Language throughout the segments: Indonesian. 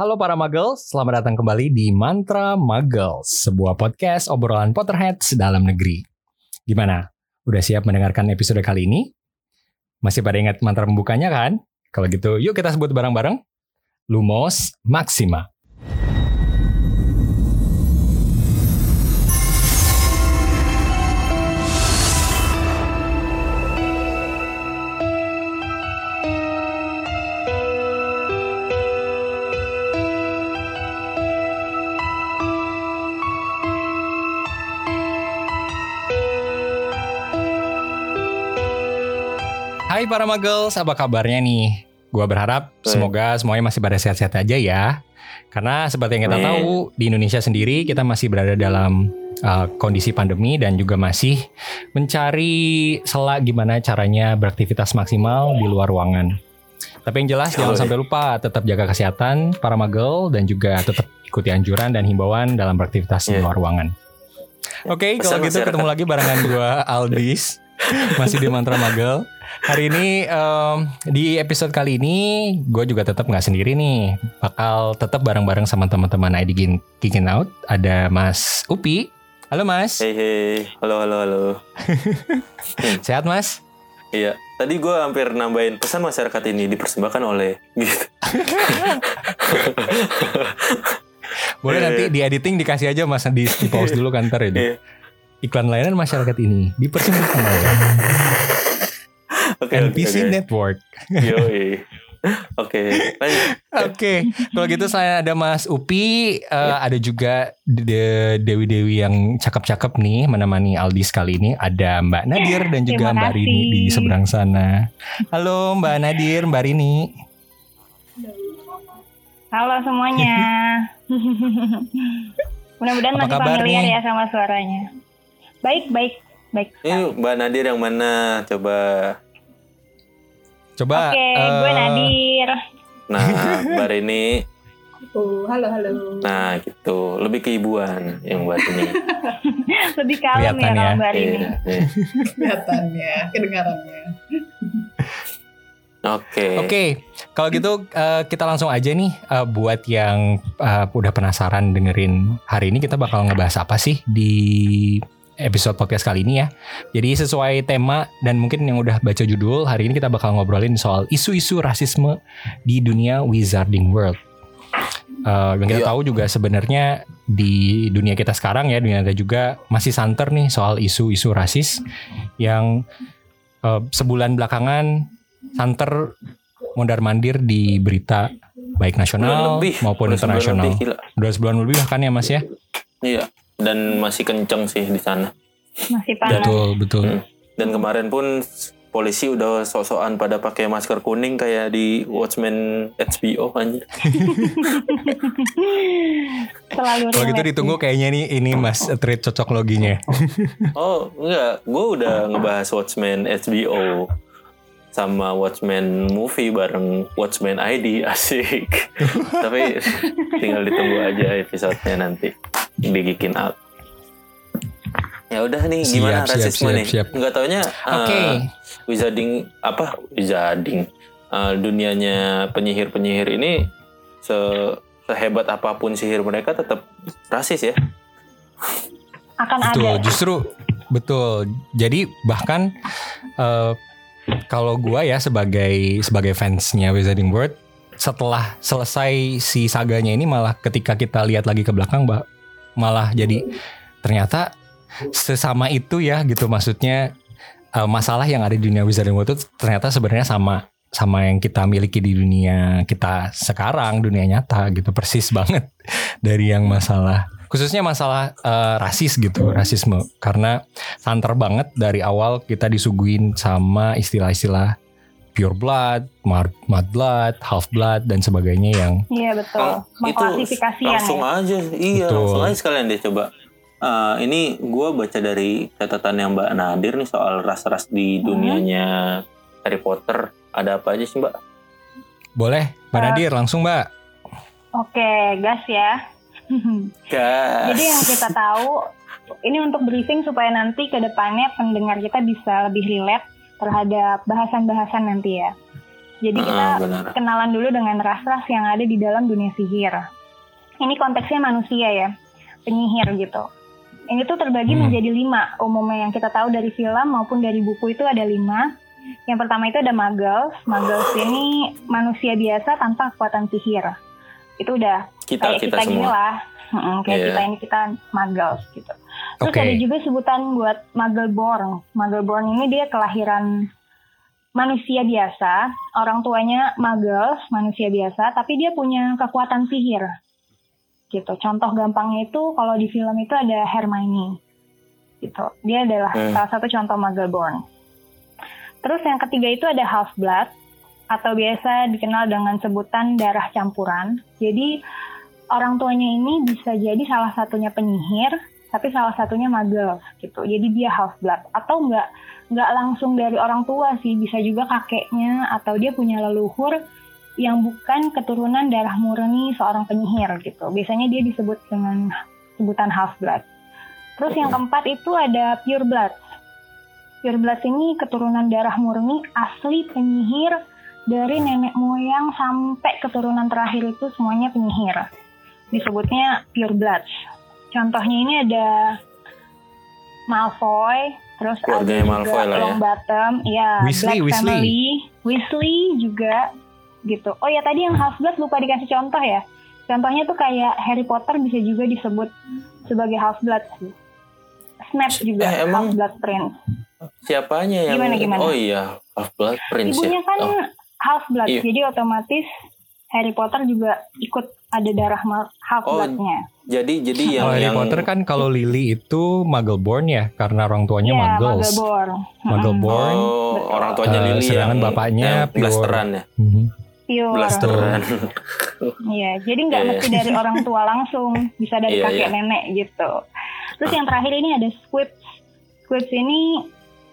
Halo para Muggles, selamat datang kembali di Mantra Muggles, sebuah podcast obrolan Potterheads dalam negeri. Gimana? Udah siap mendengarkan episode kali ini? Masih pada ingat mantra pembukanya kan? Kalau gitu, yuk kita sebut bareng-bareng. Lumos Maxima. Hai para Muggles, apa kabarnya nih? Gua berharap Baik. semoga semuanya masih pada sehat-sehat aja ya. Karena seperti yang kita Amin. tahu, di Indonesia sendiri kita masih berada dalam uh, kondisi pandemi dan juga masih mencari sela gimana caranya beraktivitas maksimal di luar ruangan. Tapi yang jelas jangan sampai lupa tetap jaga kesehatan para Muggle dan juga tetap ikuti anjuran dan himbauan dalam beraktivitas di Iya. luar ruangan. Oke, kalau Pesan gitu masyarakat. ketemu lagi barengan gua Aldis masih di Mantra Magel. Hari ini em, di episode kali ini gue juga tetap nggak sendiri nih, bakal tetap bareng-bareng sama teman-teman ID Kicking Out. Ada Mas Upi. Halo Mas, Hei hei, halo halo halo. sehat Mas? Iya, tadi gue hampir nambahin pesan masyarakat ini dipersembahkan oleh gitu. Boleh Iya, nanti iya. di editing dikasih aja Mas di, di pause dulu kan ntar ya. Iklan layanan masyarakat ini dipersembahkan oleh Oke, oke, NPC oke. Network. Yoi. Oke. Oke, kalau gitu saya ada Mas Upi, eh, ada juga de- dewi-dewi yang cakep-cakep nih menemani Aldis kali ini. Ada Mbak Nadir dan juga Terima Mbak Rini di seberang sana. Halo Mbak Nadir, Mbak Rini. Halo semuanya. Mudah-mudahan masih kabar familiar nih? ya sama suaranya. Baik, baik, baik. Ini Mbak Nadir yang mana? Coba. Coba. Oke, eh, gue Nadir. Nah, Mbak Rini. Oh, halo halo. Nah, gitu. Lebih keibuan yang Mbak Rini. Lebih kalem ya Kelihatan ya. kalau Mbak Rini. Iya, iya. Kelihatannya, kedengarannya. Oke. Oke, kalau gitu eh, kita langsung aja nih eh, buat yang eh, udah penasaran dengerin hari ini kita bakal ngebahas apa sih di episode podcast kali ini ya. Jadi sesuai tema dan mungkin yang udah baca judul hari ini kita bakal ngobrolin soal isu-isu rasisme di dunia wizarding world. Eh, yang kita Iya. tahu juga sebenarnya di dunia kita sekarang ya dunia kita juga masih santer nih soal isu-isu rasis yang eh, sebulan belakangan santer mondar mandir di berita baik nasional lebih. maupun internasional. lebih, gila. Udah sebulan lebih bahkan ya Mas ya. Iya. Dan masih kenceng sih di sana. Masih panas. Betul, betul. Hmm. Dan kemarin pun polisi udah sok-sokan pada pakai masker kuning kayak di Watchmen HBO anjir. Selalu Kalau gitu ditunggu kayaknya nih ini Mas treat cocok loginya. Oh enggak, gue udah ngebahas Watchmen HBO sama Watchmen movie bareng Watchmen ID asik. Tapi tinggal ditunggu aja episodenya nanti di Geekin Out. Ya udah nih gimana Siap, siap, rasisme siap, nih? siap. Enggak taunya Oke. eh, wizarding apa wizarding Eh, dunianya penyihir-penyihir ini se sehebat apa pun sihir mereka tetap rasis ya. akan Betul, ada. justru betul. Jadi bahkan eh, kalau gua ya sebagai sebagai fansnya Wizarding World setelah selesai si saganya ini malah ketika kita lihat lagi ke belakang bah, malah jadi ternyata sesama itu ya gitu. Maksudnya eh, masalah yang ada di dunia Wizarding World itu ternyata sebenarnya sama sama yang kita miliki di dunia kita sekarang dunia nyata gitu. Persis banget dari yang masalah khususnya masalah eh, rasis gitu rasisme karena santer banget dari awal kita disuguhin sama istilah-istilah pure blood, mud, blood, half blood dan sebagainya yang Iya betul. Kalau Mengklasifikasian langsung ya. aja, iya Betul. langsung aja sekalian deh coba. Eh, ini gue baca dari catatan yang Mbak Nadir nih soal ras-ras di Hmm. dunianya Harry Potter. Ada apa aja sih Mbak? boleh Mbak Eh, Nadir langsung Mbak. Oke, gas ya. Gas. Jadi yang kita tahu ini untuk briefing supaya nanti ke depannya pendengar kita bisa lebih relate terhadap bahasan-bahasan nanti ya. Jadi kita Ah, benar. kenalan dulu dengan ras-ras yang ada di dalam dunia sihir. Ini konteksnya manusia ya, penyihir gitu. Ini tuh terbagi Hmm. menjadi lima. Umumnya yang kita tahu dari film maupun dari buku itu ada lima. Yang pertama itu ada muggles. Muggles ini manusia biasa tanpa kekuatan sihir. Itu udah Kita kayak kita, kita, gini semua. lah. Mm-mm, kayak Iya. kita ini kita muggles gitu. Terus Oke. ada juga sebutan buat Muggleborn. Muggleborn ini dia kelahiran manusia biasa, orang tuanya Muggles, manusia biasa, tapi dia punya kekuatan sihir. Gitu. Contoh gampangnya itu kalau di film itu ada Hermione. Gitu. Dia adalah Hmm. salah satu contoh Muggleborn. Terus yang ketiga itu ada Half-Blood atau biasa dikenal dengan sebutan darah campuran. Jadi orang tuanya ini bisa jadi salah satunya penyihir, tapi salah satunya muggles gitu. Jadi dia half blood atau enggak nggak langsung dari orang tua sih, bisa juga kakeknya atau dia punya leluhur yang bukan keturunan darah murni seorang penyihir gitu. Biasanya dia disebut dengan sebutan half blood. Terus yang keempat itu ada pure blood. Pure blood ini keturunan darah murni asli penyihir dari nenek moyang sampai keturunan terakhir itu semuanya penyihir. Disebutnya pure blood. Contohnya ini ada Malfoy, terus Keluarganya ada juga Malfoy lah ya. Longbottom, ya Weasley, Black Weasley. Family, Weasley juga gitu. Oh ya tadi yang Half-Blood lupa dikasih contoh ya. Contohnya tuh kayak Harry Potter bisa juga disebut sebagai Half-Blood sih. Snape juga Eh, emang- Half-Blood Prince. Siapanya yang Gimana, gimana? Oh iya, Half Blood Prince Ibunya ya. kan Oh, Half-Blood, Iya. jadi otomatis Harry Potter juga ikut ada darah ma- Half-Blood-nya. jadi jadi yang Harry yang Potter kan kalau Lily itu Muggleborn ya karena orang tuanya Iya, Muggles. Muggleborn. Muggleborn. Oh, Betul. orang tuanya Eh, Lily sedangkan yang bapaknya yang pure. blasteran ya. Mhm. Pure. Blasteran. Iya, jadi nggak Iya, iya. mesti dari orang tua langsung, bisa dari Iya, kakek iya. nenek gitu. Terus yang terakhir ini ada Squibs. Squibs ini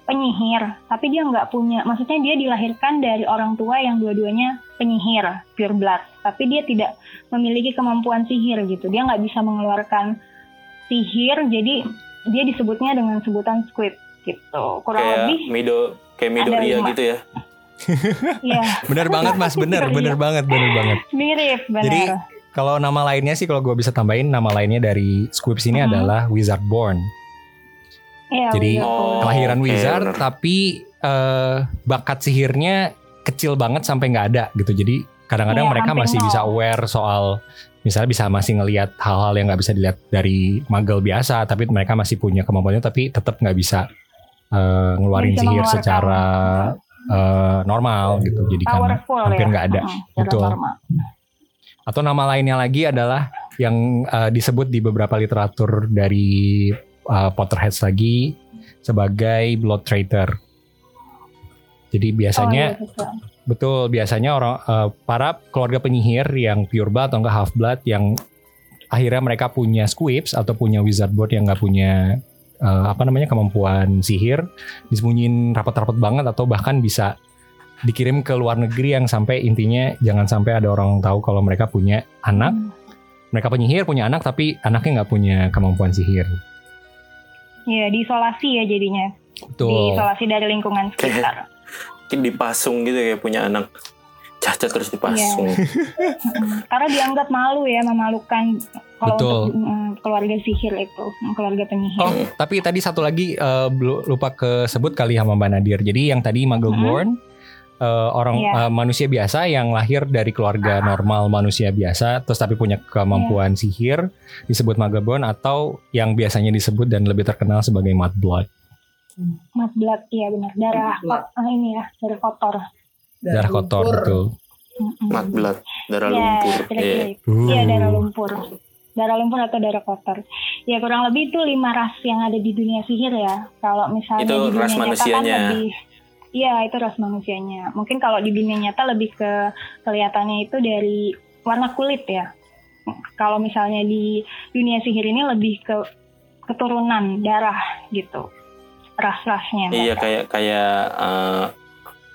penyihir, tapi dia nggak punya, maksudnya dia dilahirkan dari orang tua yang dua-duanya penyihir, pure blood, tapi dia tidak memiliki kemampuan sihir gitu. Dia nggak bisa mengeluarkan sihir, jadi dia disebutnya dengan sebutan Squib gitu. Kurang kayak lebih, Mido kayak Midoriya gitu ya. ya Bener banget mas, bener, Iya. bener banget, bener banget. mirip benar. Jadi kalau nama lainnya sih kalau gue bisa tambahin nama lainnya dari Squibs ini Mhm. adalah Wizardborn. Iya, jadi. Oh, Kelahiran wizard bener. tapi eh, bakat sihirnya kecil banget sampai nggak ada gitu. Jadi kadang-kadang Iya, mereka masih nol. bisa aware soal misalnya bisa masih ngelihat hal-hal yang nggak bisa dilihat dari muggle biasa, tapi mereka masih punya kemampuannya tapi tetap nggak bisa eh, ngeluarin Bisa sihir secara eh, normal gitu. Jadi karena powerful hampir ya. nggak ada. Betul. normal. Atau nama lainnya lagi adalah yang eh, disebut di beberapa literatur dari eh, Potterheads lagi sebagai blood traitor. Jadi biasanya Oh, iya, betul. biasanya orang eh, para keluarga penyihir yang pure blood atau enggak half blood yang akhirnya mereka punya squibs atau punya wizard board yang nggak punya eh, apa namanya kemampuan sihir disembunyiin rapat-rapat banget atau bahkan bisa dikirim ke luar negeri yang sampai intinya jangan sampai ada orang tahu kalau mereka punya anak Hmm. mereka penyihir punya anak tapi anaknya nggak punya kemampuan sihir Iya, diisolasi ya jadinya. betul Diisolasi dari lingkungan sekitar. Mungkin dipasung gitu kayak punya anak cacat terus dipasung. Iya. Karena dianggap malu ya, memalukan kalau Betul. untuk mm, keluarga sihir itu, mm, keluarga penyihir. Oh, tapi tadi satu lagi eh, belu- lupa kesebut kali sama Mbak Nadir. Jadi yang tadi Muggleborn eh, orang Iya. eh, manusia biasa yang lahir dari keluarga normal manusia biasa, terus tapi punya kemampuan Iya. sihir disebut Muggleborn atau yang biasanya disebut dan lebih terkenal sebagai Mudblood. Mas blood, iya benar. Darah Blood. ko- ah, ini ya, darah kotor. Darah kotor lumpur. betul. Mm-mm. Mat blood, darah Iya, lumpur. Iya. Iya, Uh. darah lumpur. Darah lumpur atau darah kotor. Ya kurang lebih itu lima ras yang ada di dunia sihir ya. Kalau misalnya Itu di dunia ras nyata kan manusianya. lebih Iya, itu ras manusianya. Mungkin kalau di dunia nyata lebih ke kelihatannya itu dari warna kulit ya. Kalau misalnya di dunia sihir ini lebih ke keturunan darah gitu. Ras-rasnya. Iya kayak kayak eh,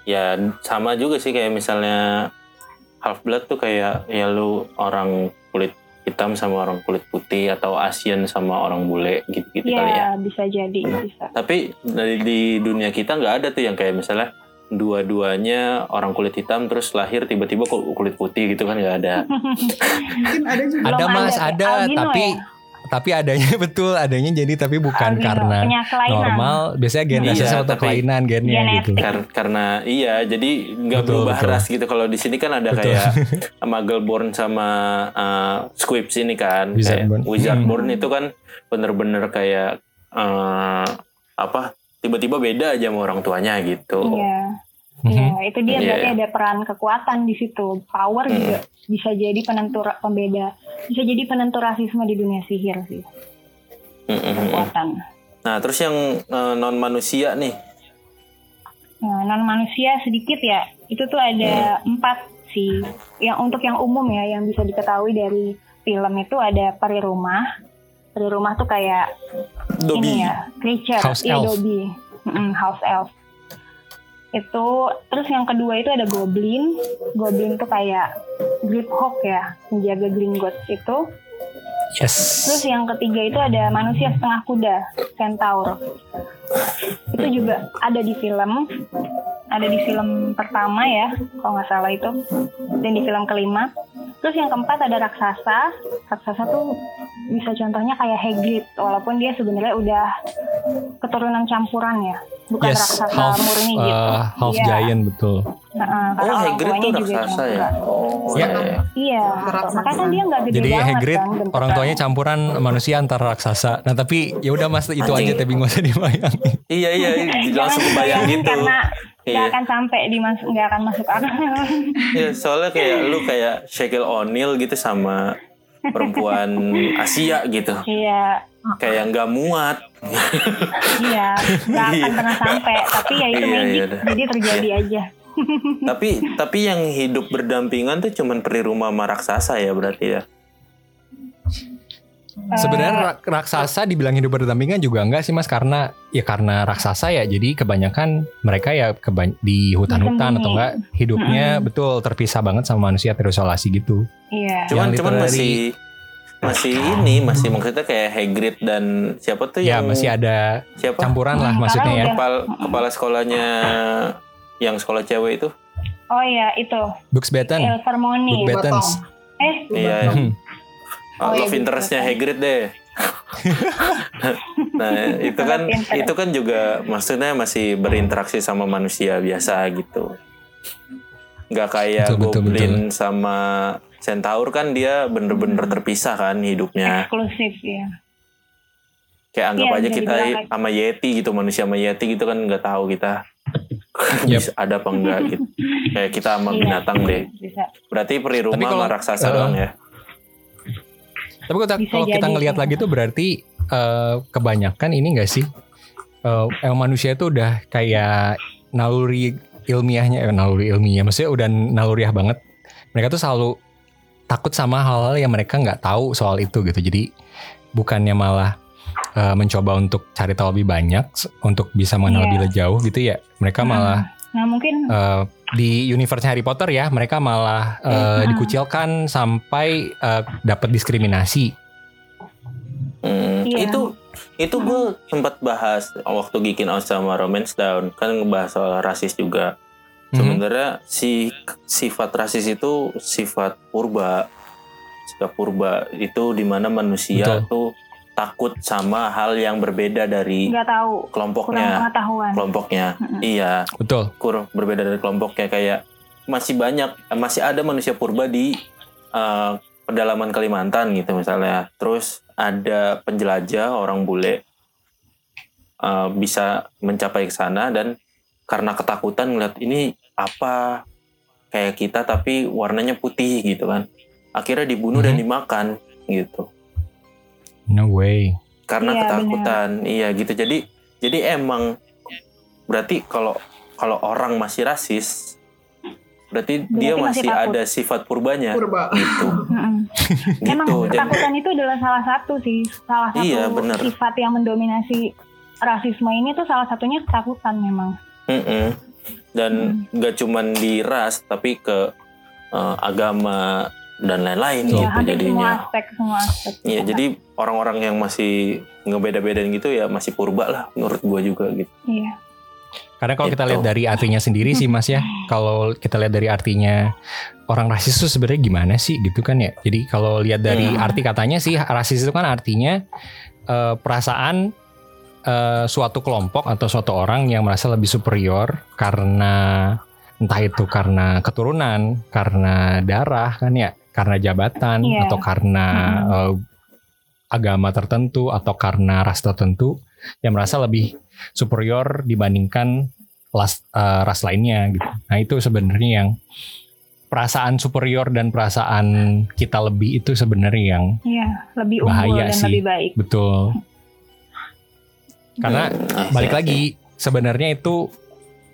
ya sama juga sih kayak misalnya half blood tuh kayak ya lu orang kulit hitam sama orang kulit putih atau Asian sama orang bule gitu-gitu kali ya. Bisa jadi, bisa. Tapi dari di dunia kita nggak ada tuh yang kayak misalnya dua-duanya orang kulit hitam terus lahir tiba-tiba kulit putih gitu kan nggak ada. Mungkin ada juga. Ada mas, ada. ada, tapi ya? Tapi adanya betul, adanya jadi tapi bukan Albino, karena punya kelainan. normal, biasanya gen Iya, atau kelainan gennya Genetik. gitu. Kar- karena iya jadi nggak berubah betul. ras gitu kalau di sini kan ada Betul. kayak Muggleborn sama uh, Squibs ini kan Wizardborn. Kayak Wizardborn Hmm. itu kan bener-bener kayak uh, apa tiba-tiba beda aja sama orang tuanya gitu Iya. Mhm. Iya, itu dia Iya. berarti ada peran kekuatan di situ. Power Hmm. juga bisa jadi penentu pembeda, bisa jadi penentu rasisme di dunia sihir sih. Mm-mm. Kekuatan. nah terus yang non manusia nih Nah, non manusia sedikit ya. Itu tuh ada Hmm. empat sih. Yang untuk yang umum ya, yang bisa diketahui dari film itu ada peri rumah. Peri rumah tuh kayak Dobby ini ya, creature, House iya elf. Dobby, Mm-mm, house elf. Itu terus yang kedua itu ada goblin. Goblin tuh kayak Grip-hawk ya, menjaga Gringotts itu. Yes. Terus yang ketiga itu ada manusia setengah kuda, centaur. Itu juga ada di film, ada di film pertama ya, kalau nggak salah itu, dan di film kelima. Terus yang keempat ada raksasa. Raksasa tuh bisa contohnya kayak Hagrid, walaupun dia sebenarnya udah keturunan campuran ya, bukan yes, raksasa half murni gitu. uh, half Iya. giant betul. Nah, karena oh Hagrid tuh juga raksasa ya oh Ya. iya. Iya, Raksasa. makanya kan dia nggak gede Jadi banget Hagrid kan orang tuanya campuran manusia antara raksasa. Nah tapi ya udah mas itu Anjing. aja tapi nggak usah dibayangin. iya iya langsung Jangan kebayang dibayangin gitu karena nggak Iya. akan sampai di mas nggak akan masuk akal. Ya, soalnya kayak lu kayak Shaquille O'Neal gitu sama perempuan Asia gitu. iya, Kayak nggak muat. iya, nggak akan Iya. pernah sampai. Tapi ya itu Iya, magic, iya dah. jadi terjadi aja. tapi tapi yang hidup berdampingan tuh cuman peri rumah sama raksasa ya berarti ya. Sebenarnya rak- raksasa dibilang hidup berdampingan juga enggak sih mas karena ya karena raksasa ya jadi kebanyakan mereka ya keba- di hutan-hutan atau enggak hidupnya betul terpisah banget sama manusia terisolasi gitu. Iya. Cuman cuman masih masih ini masih maksudnya kayak Hagrid dan siapa tuh Ya yang masih ada siapa campuran lah Hmm, maksudnya ya. kepala kepala sekolahnya yang sekolah cewek itu. Oh iya itu Books Batten, Ilvermorny. Book Battens. Eh, Iya. Hmm. Oh, iya, love gitu, interestnya kan. Hagrid deh. nah itu kan itu kan juga maksudnya masih berinteraksi sama manusia biasa gitu. Nggak kayak Betul, betul, Goblin sama Centaur kan dia bener-bener terpisah kan hidupnya. eksklusif ya. Kayak anggap Iya, aja kita sama Yeti gitu manusia sama Yeti gitu kan nggak tahu kita Yep. bisa ada apa enggak gitu. Kayak kita sama Iya. binatang deh. Bisa. Berarti peri rumah sama raksasa uh, doang ya. Tapi kalau, kita ngelihat lagi tuh berarti eh, kebanyakan ini enggak sih? Eh, emang manusia itu udah kayak naluri ilmiahnya, eh, naluri ilmiah, maksudnya udah naluriah banget. Mereka tuh selalu takut sama hal-hal yang mereka nggak tahu soal itu gitu. Jadi bukannya malah eh, mencoba untuk cari tahu lebih banyak, untuk bisa mengenal Iya. lebih jauh gitu ya. Mereka Hmm. malah Nah mungkin eh, di universe Harry Potter ya, mereka malah eh, Hmm. dikucilkan sampai eh, dapat diskriminasi. Hmm, Iya. Itu itu gue sempat bahas waktu Geekin Out sama Romance Down kan ngebahas soal rasis juga. Mhm. Sebenarnya si sifat rasis itu sifat purba. Sifat purba itu di mana manusia Betul. tuh takut sama hal yang berbeda dari nggak tahu, kurang kelompoknya. pengetahuan. Kelompoknya. Mm-mm. Iya, Betul. kur berbeda dari kelompoknya kayak masih banyak masih ada manusia purba di uh, pedalaman Kalimantan gitu misalnya terus ada penjelajah orang bule uh, bisa mencapai ke sana dan karena ketakutan ngeliat ini apa kayak kita tapi warnanya putih gitu kan akhirnya dibunuh dan Mhm. dimakan gitu No way. karena Iya, ketakutan iya gitu jadi jadi emang berarti kalau kalau orang masih rasis berarti, dia masih masih takut. ada sifat purbanya Purba. gitu. Emang gitu jadi ketakutan itu adalah salah satu sih, salah satu Iya, bener. sifat yang mendominasi rasisme ini tuh salah satunya ketakutan memang. mm-mm. dan nggak cuman di ras tapi ke eh, agama dan lain-lain Iya, gitu semua jadinya aspek, semua aspek. Iya, jadi orang-orang yang masih ngebeda-bedain gitu ya masih purba lah menurut gua juga gitu. Iya. Karena kalau kita Itu. lihat dari artinya sendiri sih Mas ya, kalau kita lihat dari artinya orang rasis itu sebenarnya gimana sih gitu kan ya. Jadi kalau lihat dari Hmm. arti katanya sih rasis itu kan artinya eh, perasaan eh, suatu kelompok atau suatu orang yang merasa lebih superior karena entah itu karena keturunan, karena darah kan ya, karena jabatan Iya. atau karena eh, agama tertentu atau karena ras tertentu yang merasa lebih superior dibandingkan ras, eh, ras lainnya gitu. Nah itu sebenarnya yang perasaan superior dan perasaan kita lebih itu sebenarnya yang Iya, lebih unggul Bahaya dan sih. lebih baik. betul. Karena Hmm, balik iya. lagi sebenarnya itu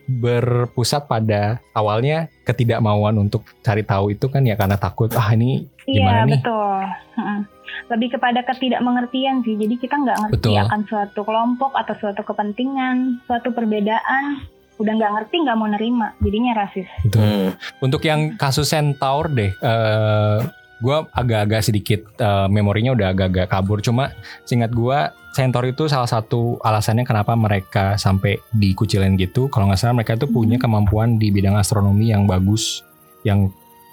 berpusat pada awalnya ketidakmauan untuk cari tahu itu kan ya karena takut ah ini gimana Iya nih betul. Mm-mm. Lebih kepada ketidakmengertian sih. Jadi kita nggak ngerti Betul. akan suatu kelompok atau suatu kepentingan, suatu perbedaan. Udah nggak ngerti nggak mau nerima. Jadinya rasis. Betul. Hmm. Untuk yang kasus Centaur deh, eh gue agak-agak sedikit eh, memorinya udah agak-agak kabur. Cuma singkat gue, Centaur itu salah satu alasannya kenapa mereka sampai dikucilin gitu. Kalau nggak salah mereka itu punya kemampuan di bidang astronomi yang bagus, yang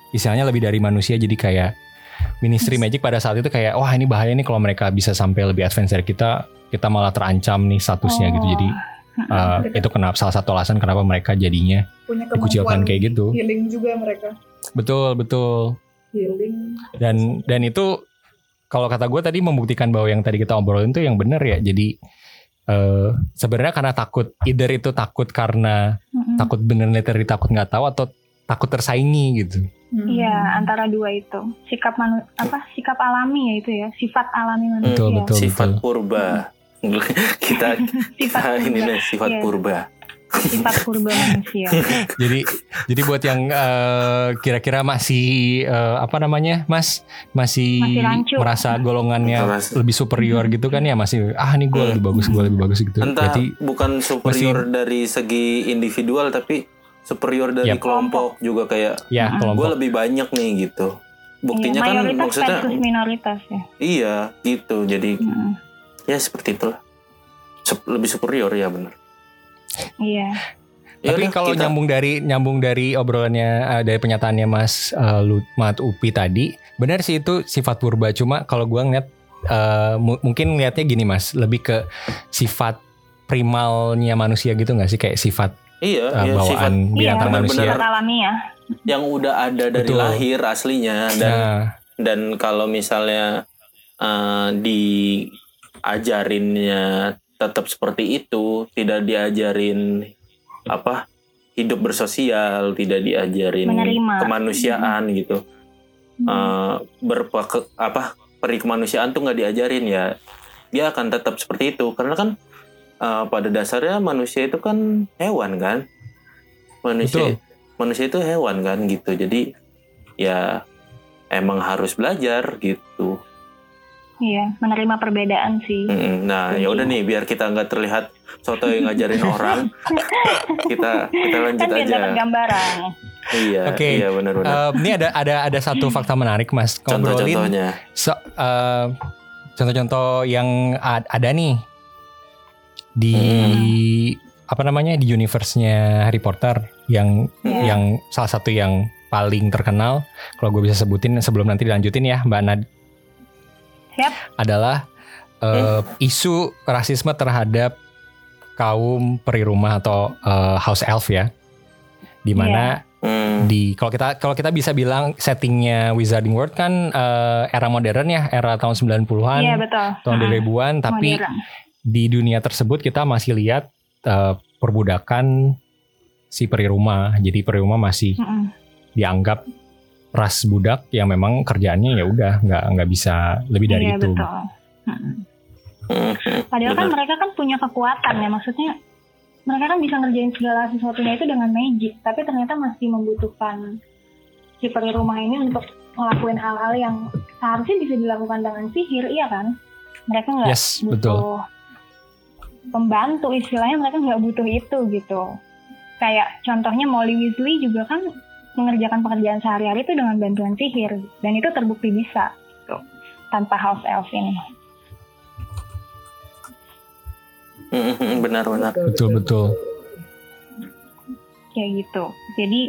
istilahnya lebih dari manusia. Jadi kayak Ministry Magic pada saat itu kayak wah ini bahaya nih kalau mereka bisa sampai lebih advance dari kita, kita malah terancam nih statusnya gitu. Oh. Jadi eh, itu kenapa salah satu alasan kenapa mereka jadinya punya dikucilkan kayak gitu. healing juga mereka Betul betul. Healing dan dan itu kalau kata gue tadi membuktikan bahwa yang tadi kita obrolin itu yang benar ya jadi eh sebenarnya karena takut either itu takut karena Mm-mm. takut bener literally takut nggak tahu atau takut tersaingi gitu Hmm. Iya, antara dua itu. Sikap manu apa? Sikap alami ya itu ya. Sifat alami manusia. Betul, betul. Sifat purba. kita kita Sifat ini purba. deh sifat Iya. purba. Sifat purba manusia. jadi jadi buat yang eh, kira-kira masih eh, apa namanya mas masih, Masih merasa golongannya Merasa- lebih superior gitu kan ya masih ah ini gue Hmm. lebih bagus gue lebih bagus gitu Entah berarti bukan superior dari segi individual tapi superior dari Yap. kelompok juga kayak ya Mm-mm. gue kelompok lebih banyak nih gitu. Buktinya Iya, kan maksudnya minoritas ya. iya gitu. Jadi Mm-mm. ya seperti itulah. Sup- lebih superior ya benar. Iya. Tapi Yaudah, kalau kita- nyambung dari nyambung dari obrolannya eh, dari pernyataannya Mas eh, Lutmat Upi tadi, benar sih itu sifat purba. Cuma kalau gua ngeliat eh, mu- mungkin ngeliatnya gini Mas, lebih ke sifat primalnya manusia gitu nggak sih kayak sifat iya, eh, iya sifat bawaan binatang benar-benar. manusia. Sifat alami ya. yang udah ada dari Betul. lahir aslinya dan Nah, dan kalau misalnya eh, diajarinnya tetap seperti itu tidak diajarin apa hidup bersosial tidak diajarin Menerima. kemanusiaan gitu Hmm. Eh, berpa ke- apa peri kemanusiaan tuh nggak diajarin ya dia akan tetap seperti itu karena kan eh, pada dasarnya manusia itu kan hewan kan manusia Betul. manusia itu hewan kan gitu jadi ya emang harus belajar gitu Iya, menerima perbedaan sih. Nah ya udah nih biar kita nggak terlihat soto yang ngajarin orang kita kita lanjut Kan biar dapat aja gambaran. iya Oke. iya benar-benar eh, ini ada ada ada satu fakta menarik Mas. Contoh-contohnya so- eh, contoh-contoh yang ad- ada nih di apa namanya di universe-nya Harry Potter yang Iya. yang salah satu yang paling terkenal kalau gue bisa sebutin sebelum nanti dilanjutin ya Mbak Nad Siap. adalah eh, isu rasisme terhadap kaum peri rumah atau eh, house elf ya di mana Hmm. di kalau kita kalau kita bisa bilang settingnya Wizarding World kan eh, era modern ya era tahun 90-an Iya betul. tahun Ah, 2000-an tapi modern. di dunia tersebut kita masih lihat eh, perbudakan si peri rumah jadi peri rumah masih Mm-mm. dianggap ras budak yang memang kerjaannya ya udah nggak nggak bisa lebih dari iya, itu betul. Hmm. Padahal kan mereka kan punya kekuatan ya, maksudnya mereka kan bisa ngerjain segala sesuatunya itu dengan magic, tapi ternyata masih membutuhkan si peri rumah ini untuk ngelakuin hal-hal yang seharusnya bisa dilakukan dengan sihir, iya kan? Mereka nggak Yes, butuh betul. pembantu istilahnya, mereka nggak butuh itu gitu. Kayak contohnya Molly Weasley juga kan mengerjakan pekerjaan sehari-hari itu dengan bantuan sihir, dan itu terbukti bisa gitu, tanpa house elf ini. Benar-benar betul betul kayak gitu. Jadi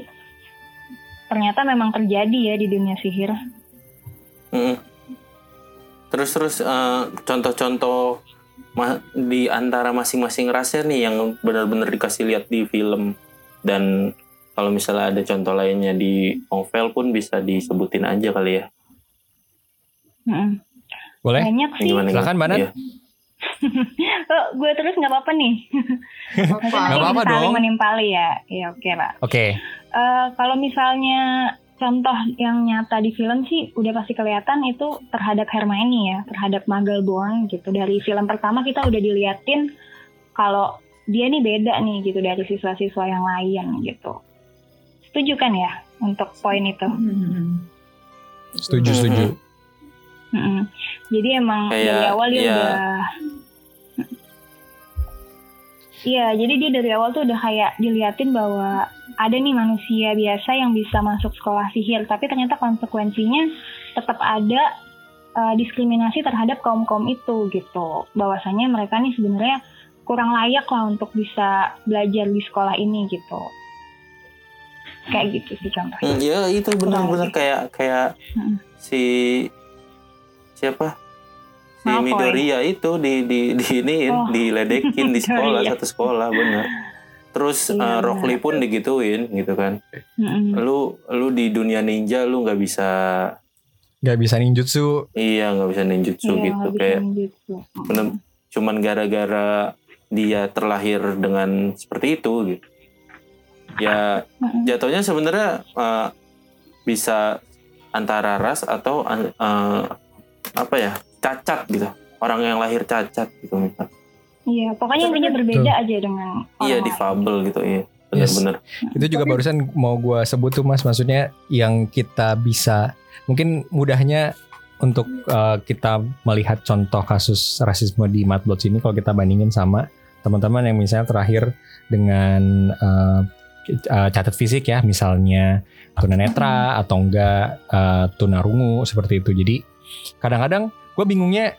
ternyata memang terjadi ya di dunia sihir. Mm. Terus terus eh, contoh-contoh ma- di antara masing-masing rasnya nih yang benar-benar dikasih lihat di film dan kalau misalnya ada contoh lainnya di novel pun bisa disebutin aja kali ya. Mm-mm. Boleh? Banyak sih. Gimana? Silakan, Mbak Nat. Iya. Oh, gue terus nggak apa-apa nih. Nggak apa-apa saling dong. menimpali ya. Ya oke lah. Oke. Eh, kalau misalnya contoh yang nyata di film sih udah pasti kelihatan itu terhadap Hermione ya, terhadap Muggleborn gitu. Dari film pertama kita udah diliatin kalau dia nih beda nih gitu dari siswa-siswa yang lain gitu. Setuju kan ya untuk poin itu? Hmm. Setuju, setuju. Mm-mm. Jadi emang Kayak, dari awal dia ya. udah Iya, jadi dia dari awal tuh udah kayak diliatin bahwa ada nih manusia biasa yang bisa masuk sekolah sihir, tapi ternyata konsekuensinya tetap ada uh, diskriminasi terhadap kaum-kaum itu gitu. Bahwasanya mereka nih sebenarnya kurang layak lah untuk bisa belajar di sekolah ini gitu. Kayak gitu sih contohnya. Hmm, ya itu benar-benar kayak kayak Hmm. si siapa si Malfoy. Midoriya itu di di di ini Oh, diledekin di sekolah satu sekolah bener terus Iya, eh, benar. Rock Lee pun digituin gitu kan Mm-mm. lu lu di dunia ninja lu nggak bisa Gak bisa ninjutsu. iya nggak bisa ninjutsu Iya, gitu nggak bisa kayak ninjutsu. bener cuman gara-gara dia terlahir dengan seperti itu gitu ya jatuhnya sebenarnya eh, bisa antara ras atau eh, apa ya cacat gitu. Orang yang lahir cacat gitu misal Iya, pokoknya intinya berbeda aja dengan iya orang difabel gitu iya. Yes. benar-benar. Itu juga Tapi- barusan mau gua sebut tuh Mas, maksudnya yang kita bisa mungkin mudahnya untuk uh, kita melihat contoh kasus rasisme di Mudbloods ini kalau kita bandingin sama teman-teman yang misalnya terakhir dengan uh, uh, catat fisik ya, misalnya tunanetra atau enggak uh, tunarungu seperti itu. Jadi kadang-kadang gue bingungnya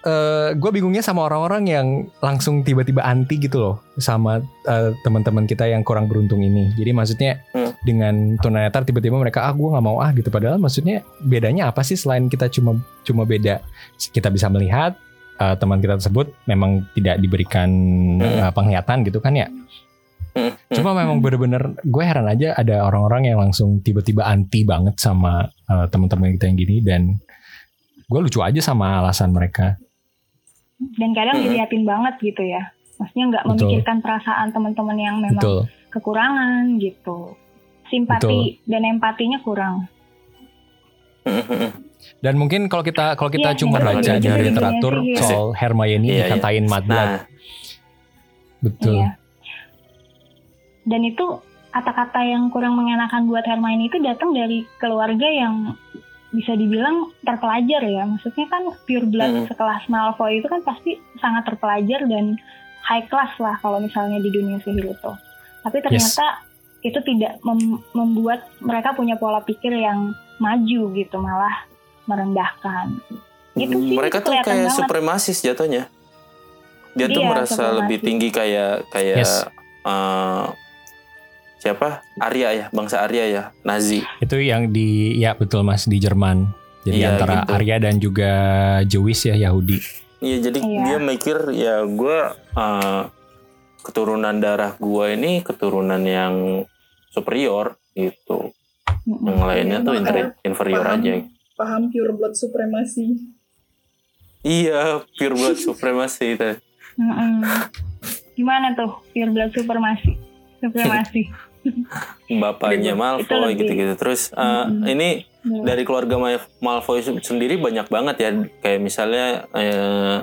eh gue bingungnya sama orang-orang yang langsung tiba-tiba anti gitu loh sama eh, teman-teman kita yang kurang beruntung ini. Jadi maksudnya Hmm. dengan tunanetra tiba-tiba mereka ah gue nggak mau ah gitu. Padahal maksudnya bedanya apa sih selain kita cuma cuma beda kita bisa melihat eh, teman kita tersebut memang tidak diberikan Hmm. eh, penglihatan gitu kan ya. Hmm, hmm. Cuma memang bener-bener gue heran aja ada orang-orang yang langsung tiba-tiba anti banget sama eh, teman-teman kita yang gini dan gue lucu aja sama alasan mereka. Dan kadang Mm-mm. diliatin banget gitu ya. Maksudnya nggak Betul. memikirkan perasaan teman-teman yang memang Betul. kekurangan gitu. Simpati dan empatinya kurang. Dan mungkin kalau kita kalau kita Iya, cuma baca juga literatur iya. soal Hermione Iya, iya. dikatain mudblood, nah betul. Iya. Dan itu kata-kata yang kurang mengenakan buat Hermione itu datang dari keluarga yang bisa dibilang terpelajar ya. Maksudnya kan pure blood Hmm. sekelas Malfoy itu kan pasti sangat terpelajar dan high class lah kalau misalnya di dunia sihir itu. Tapi ternyata itu tidak mem- membuat mereka punya pola pikir yang maju gitu, malah merendahkan. Itu sih mereka tuh kayak banget. supremasis jatuhnya dia tuh Iya, merasa lebih tinggi kayak kayak Yes. eh, siapa Arya ya bangsa Arya ya Nazi Itu yang di ya betul Mas di Jerman. Jadi Iya, antara gitu. Arya dan juga Jewish ya Yahudi. Iya jadi Iya. dia mikir ya gue uh, keturunan darah gue ini keturunan yang superior gitu. Mm-mm. Yang lainnya tuh Iya, inter- inferior paham. aja. Paham pure blood supremasi. Iya pure blood supremacy itu. Gimana tuh pure blood supremasi? Supremasi. Bapaknya Malfoy gitu-gitu. Terus uh, Mm-mm. ini Hmm. dari keluarga Mal- Malfoy se- sendiri banyak banget ya. Kayak misalnya eh,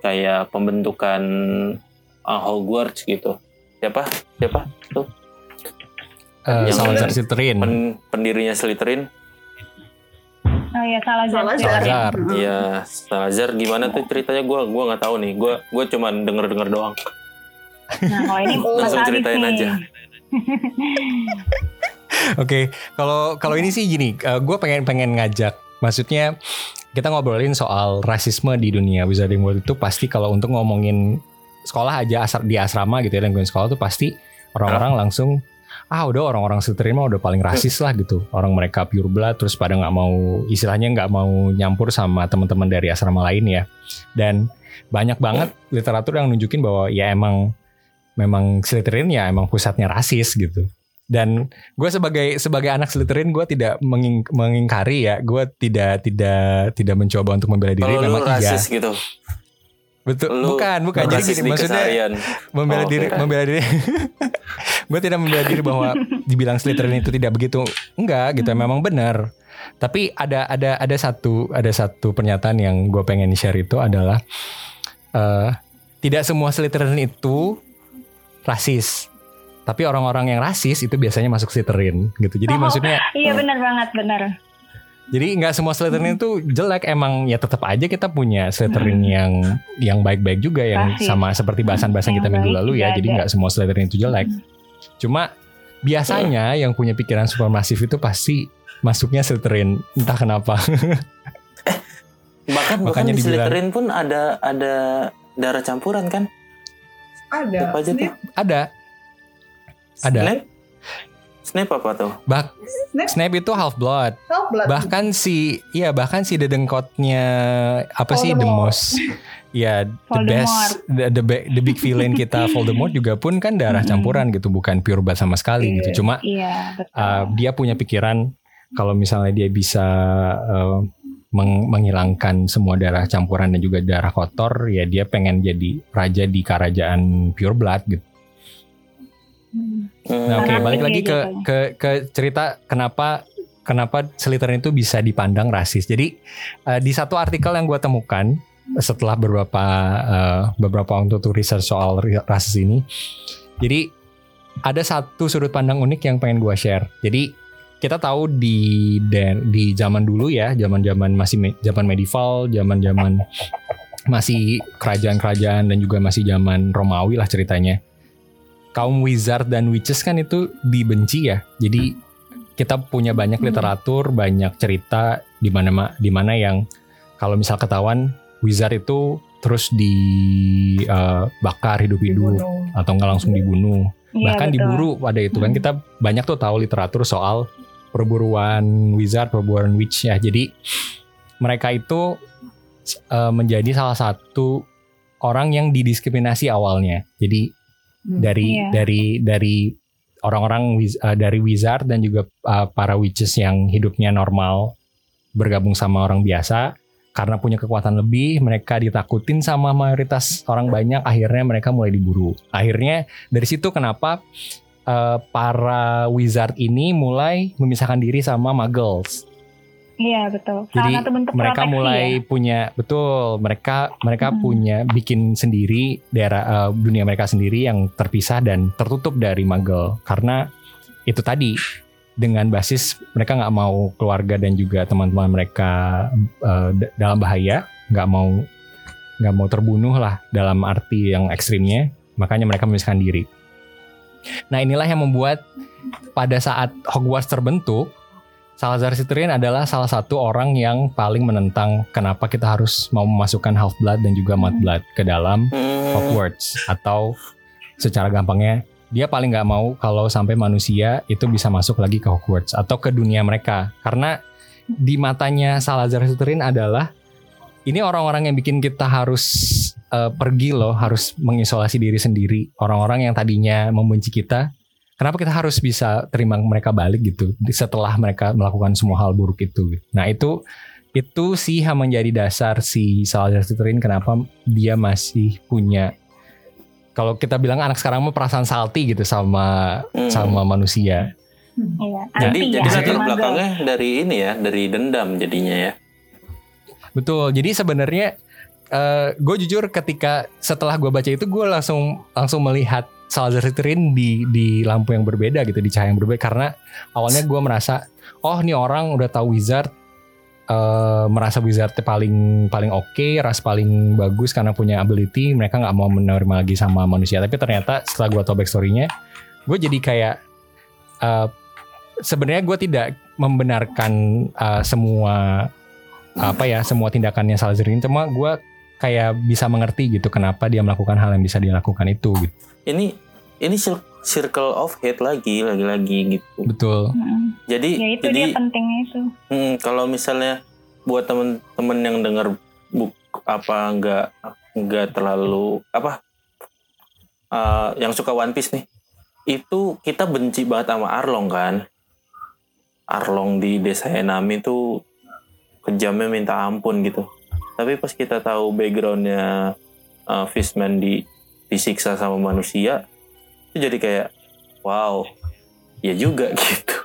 kayak pembentukan uh, Hogwarts gitu. Siapa? Siapa? Tuh Eh, Yang Salazar. Slytherin. pen- pendirinya Slytherin. Oh iya salah Salah Salazar. Iya, Salazar gimana tuh ceritanya gue gua nggak tahu nih. Gue gue cuman denger denger doang. Nah kalau ini langsung ceritain nih. aja. Oke, kalau kalau ini sih gini, gue pengen pengen ngajak, maksudnya kita ngobrolin soal rasisme di dunia Wizarding World itu pasti kalau untuk ngomongin sekolah aja asar di asrama gitu ya dan gue sekolah tuh pasti orang-orang langsung ah udah orang-orang Slytherin mah udah paling rasis lah gitu. Orang mereka pure blood terus pada nggak mau istilahnya nggak mau nyampur sama teman-teman dari asrama lain ya. Dan banyak banget literatur yang nunjukin bahwa ya emang memang Slytherin ya emang pusatnya rasis gitu. Dan gue sebagai sebagai anak Slytherin gue tidak menging- mengingkari ya. Gue tidak tidak tidak mencoba untuk membela diri. Kalau memang iya. rasis gitu. betul. Lu bukan bukan. Jadi gini maksudnya keseharian. membela Oh, diri membela diri. Gue tidak membela diri bahwa dibilang Slytherin itu tidak begitu. Enggak gitu. Memang benar. Tapi ada ada ada satu ada satu pernyataan yang gue pengen share itu adalah eh, tidak semua Slytherin itu rasis tapi orang-orang yang rasis itu biasanya masuk Slytherin gitu jadi Oh. maksudnya Iya benar banget benar. jadi nggak semua Slytherin itu jelek emang ya tetap aja kita punya Slytherin yang yang baik-baik juga yang Rasis. sama seperti bahasan-bahasan Yang kita minggu lalu ya. Jadi nggak semua Slytherin itu jelek. Cuma biasanya yang punya pikiran supermasif itu pasti masuknya Slytherin entah kenapa. Bahkan bahkan Makanya di dibilang- Slytherin pun ada ada darah campuran kan? Ada. Apa aja tuh? Ada ada Snape? Snape apa tuh? bah Snape, Snape itu half blood. half blood. Bahkan si iya bahkan si dedengkotnya apa sih the Voldemort. most ya the Voldemort. best the, the, the big villain kita Voldemort juga pun kan darah Mhm. campuran gitu bukan pure blood sama sekali Iya. gitu. Cuma Iya betul. uh, dia punya pikiran kalau misalnya dia bisa uh, meng- menghilangkan semua darah campuran dan juga darah kotor ya dia pengen jadi raja di kerajaan pure blood gitu. Hmm. Nah, oke Fanatik balik lagi ke jatuhnya. ke ke cerita kenapa kenapa Slytherin itu bisa dipandang rasis. Jadi uh, di satu artikel yang gue temukan setelah beberapa uh, beberapa waktu tuh research soal rasis ini, jadi ada satu sudut pandang unik yang pengen gue share. Jadi kita tahu di dan di zaman dulu ya, zaman-zaman masih me- zaman medieval, zaman-zaman masih kerajaan-kerajaan dan juga masih zaman Romawi lah ceritanya kaum wizard dan witches kan itu dibenci ya. Jadi kita punya banyak Hmm. literatur, banyak cerita di mana ma- di mana yang kalau misal ketahuan wizard itu terus dibakar hidup-hidup Dibunuh. atau nggak langsung dibunuh. Iya, Bahkan betul. diburu pada itu kan Hmm. kita banyak tuh tahu literatur soal perburuan wizard, perburuan witch ya. Jadi mereka itu eh, menjadi salah satu orang yang didiskriminasi awalnya. Jadi Hmm. dari Iya. dari dari orang-orang eh, dari wizard dan juga eh, para witches yang hidupnya normal bergabung sama orang biasa karena punya kekuatan lebih mereka ditakutin sama mayoritas orang banyak akhirnya mereka mulai diburu akhirnya dari situ kenapa eh, para wizard ini mulai memisahkan diri sama muggles Iya betul. Salah jadi satu bentuk mereka proteksi mulai ya. punya betul mereka mereka Hmm. punya bikin sendiri daerah eh, dunia mereka sendiri yang terpisah dan tertutup dari Muggle karena itu tadi dengan basis mereka nggak mau keluarga dan juga teman-teman mereka d- dalam bahaya nggak mau nggak mau terbunuh lah dalam arti yang ekstrimnya makanya mereka memisahkan diri. Nah inilah yang membuat pada saat Hogwarts terbentuk Salazar Slytherin adalah salah satu orang yang paling menentang kenapa kita harus mau memasukkan half blood dan juga mud blood ke dalam Hmm. Hogwarts. Atau secara gampangnya dia paling nggak mau kalau sampai manusia itu bisa masuk lagi ke Hogwarts atau ke dunia mereka. Karena di matanya Salazar Slytherin adalah ini orang-orang yang bikin kita harus eh, pergi loh harus mengisolasi diri sendiri orang-orang yang tadinya membenci kita kenapa kita harus bisa terima mereka balik gitu setelah mereka melakukan semua hal buruk itu nah itu itu sih yang menjadi dasar si Salazar Slytherin kenapa dia masih punya kalau kita bilang anak sekarang mah perasaan salty gitu sama Hmm. sama manusia Iya. Jadi anti jadi ya, latar anti belakangnya dari ini ya, dari dendam jadinya ya. Betul. Jadi sebenarnya gue jujur ketika setelah gue baca itu gue langsung langsung melihat Salazar Slytherin di di lampu yang berbeda gitu di cahaya yang berbeda. Karena awalnya gue merasa oh ini orang udah tahu wizard. Eh, merasa wizardnya paling paling oke ras paling bagus karena punya ability. Mereka nggak mau menerima lagi sama manusia. Tapi ternyata setelah gue tahu backstorynya gue jadi kayak eh, sebenarnya gue tidak membenarkan eh, semua apa ya semua tindakannya Salazar ini cuma gue kayak bisa mengerti gitu kenapa dia melakukan hal yang bisa dia lakukan itu gitu. Ini ini circle of hate lagi lagi-lagi gitu. Betul. Mm. Jadi Ya itu jadi dia pentingnya itu. Hmm, kalau misalnya buat temen-temen yang dengar buk apa nggak nggak terlalu apa eh, yang suka One Piece nih itu kita benci banget sama Arlong kan Arlong di desa Enami itu kejamnya minta ampun gitu tapi pas kita tahu backgroundnya eh, Fishman di disiksa sama manusia itu jadi kayak wow ya juga gitu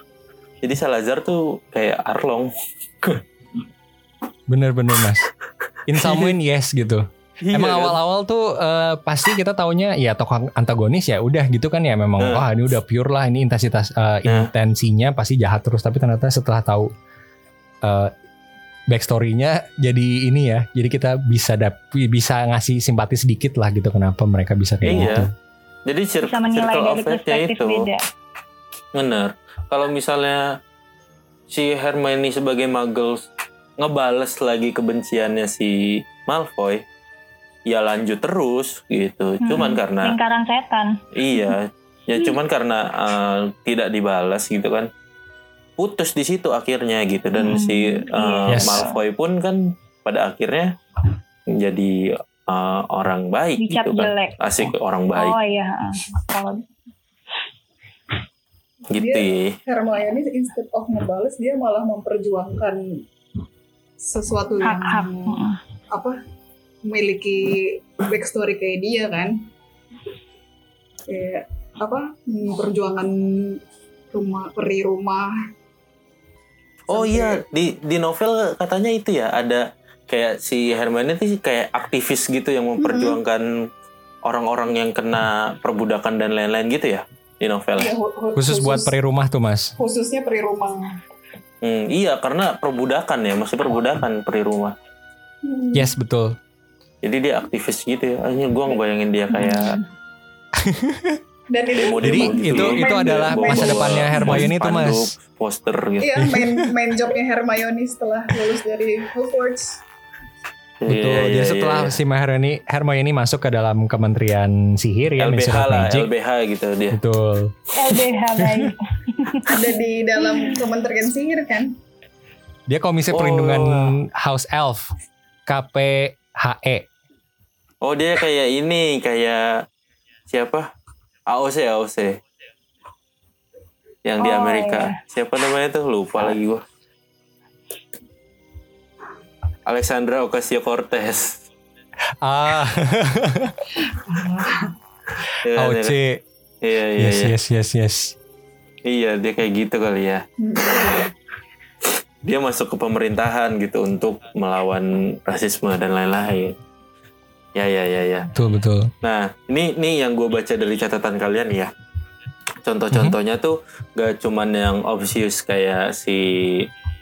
jadi Salazar tuh kayak Arlong Bener-bener mas. In some way yes gitu. Emang Iya kan? awal-awal tuh eh, pasti kita taunya ya tokoh antagonis ya udah gitu kan ya memang Hmm. wah ini udah pure lah ini intensitas eh, intensinya pasti jahat terus tapi ternyata setelah tahu eh, backstory-nya jadi ini ya jadi kita bisa dap bisa ngasih simpati sedikit lah gitu kenapa mereka bisa kayak Iya. gitu. Jadi cir- Bisa menilai circle dari perspektif itu beda. bener. Kalau misalnya si Hermione sebagai Muggles ngebales lagi kebenciannya si Malfoy, ya lanjut terus gitu. Cuman Mm-mm. karena Lingkaran setan. iya, ya cuman karena uh, tidak dibalas gitu kan. Putus di situ akhirnya gitu dan Hmm, si uh, Yes. Malfoy pun kan pada akhirnya menjadi uh, orang baik Dicap gitu kan. jelek. Asik orang baik Oh iya. heeh. Kalau gitu Dia- ya. Hermione instead of ngebales dia malah memperjuangkan sesuatu yang hak-hak. heeh. apa memiliki backstory kayak dia kan kayak apa perjuangan rumah peri rumah Oh Sampai- iya di di novel katanya itu ya ada kayak si Hermione itu kayak aktivis gitu yang memperjuangkan orang-orang yang kena perbudakan dan lain-lain gitu ya di novel. Ya, hu- hu- Khusus buat peri rumah tuh mas. khususnya peri rumah Hmm, iya karena perbudakan ya masih perbudakan peri rumah. Hmm. Yes betul. Jadi dia aktivis gitu ya. Akhirnya gue ngebayangin dia kayak dan ini demo Jadi itu itu Main- adalah main- masa depannya Hermione itu mas. Poster gitu. iya main main jobnya Hermione setelah lulus dari Hogwarts Betul. Iya, Jadi iya, setelah iya. si Hermione Hermione masuk ke dalam Kementerian Sihir ya, LBH lah, Magic. LBH gitu dia. Betul. LBH baik. ada di dalam Kementerian Sihir kan Dia Komisi Oh. Perlindungan House Elf KPHE. Oh dia kayak ini kayak siapa? AOC AOC. Yang di Oh, Amerika. Siapa namanya tuh? Lupa lagi gua. Alexandra Ocasio Cortez. Ah, AOC. Iya iya Yes, iya. yes, yes, yes. Iya dia kayak gitu kali ya. Dia masuk ke pemerintahan gitu untuk melawan rasisme dan lain-lain. Ya ya ya ya. Betul, betul. Nah, ini ini yang gue baca dari catatan kalian ya. Contoh-contohnya tuh gak cuman yang obvious kayak si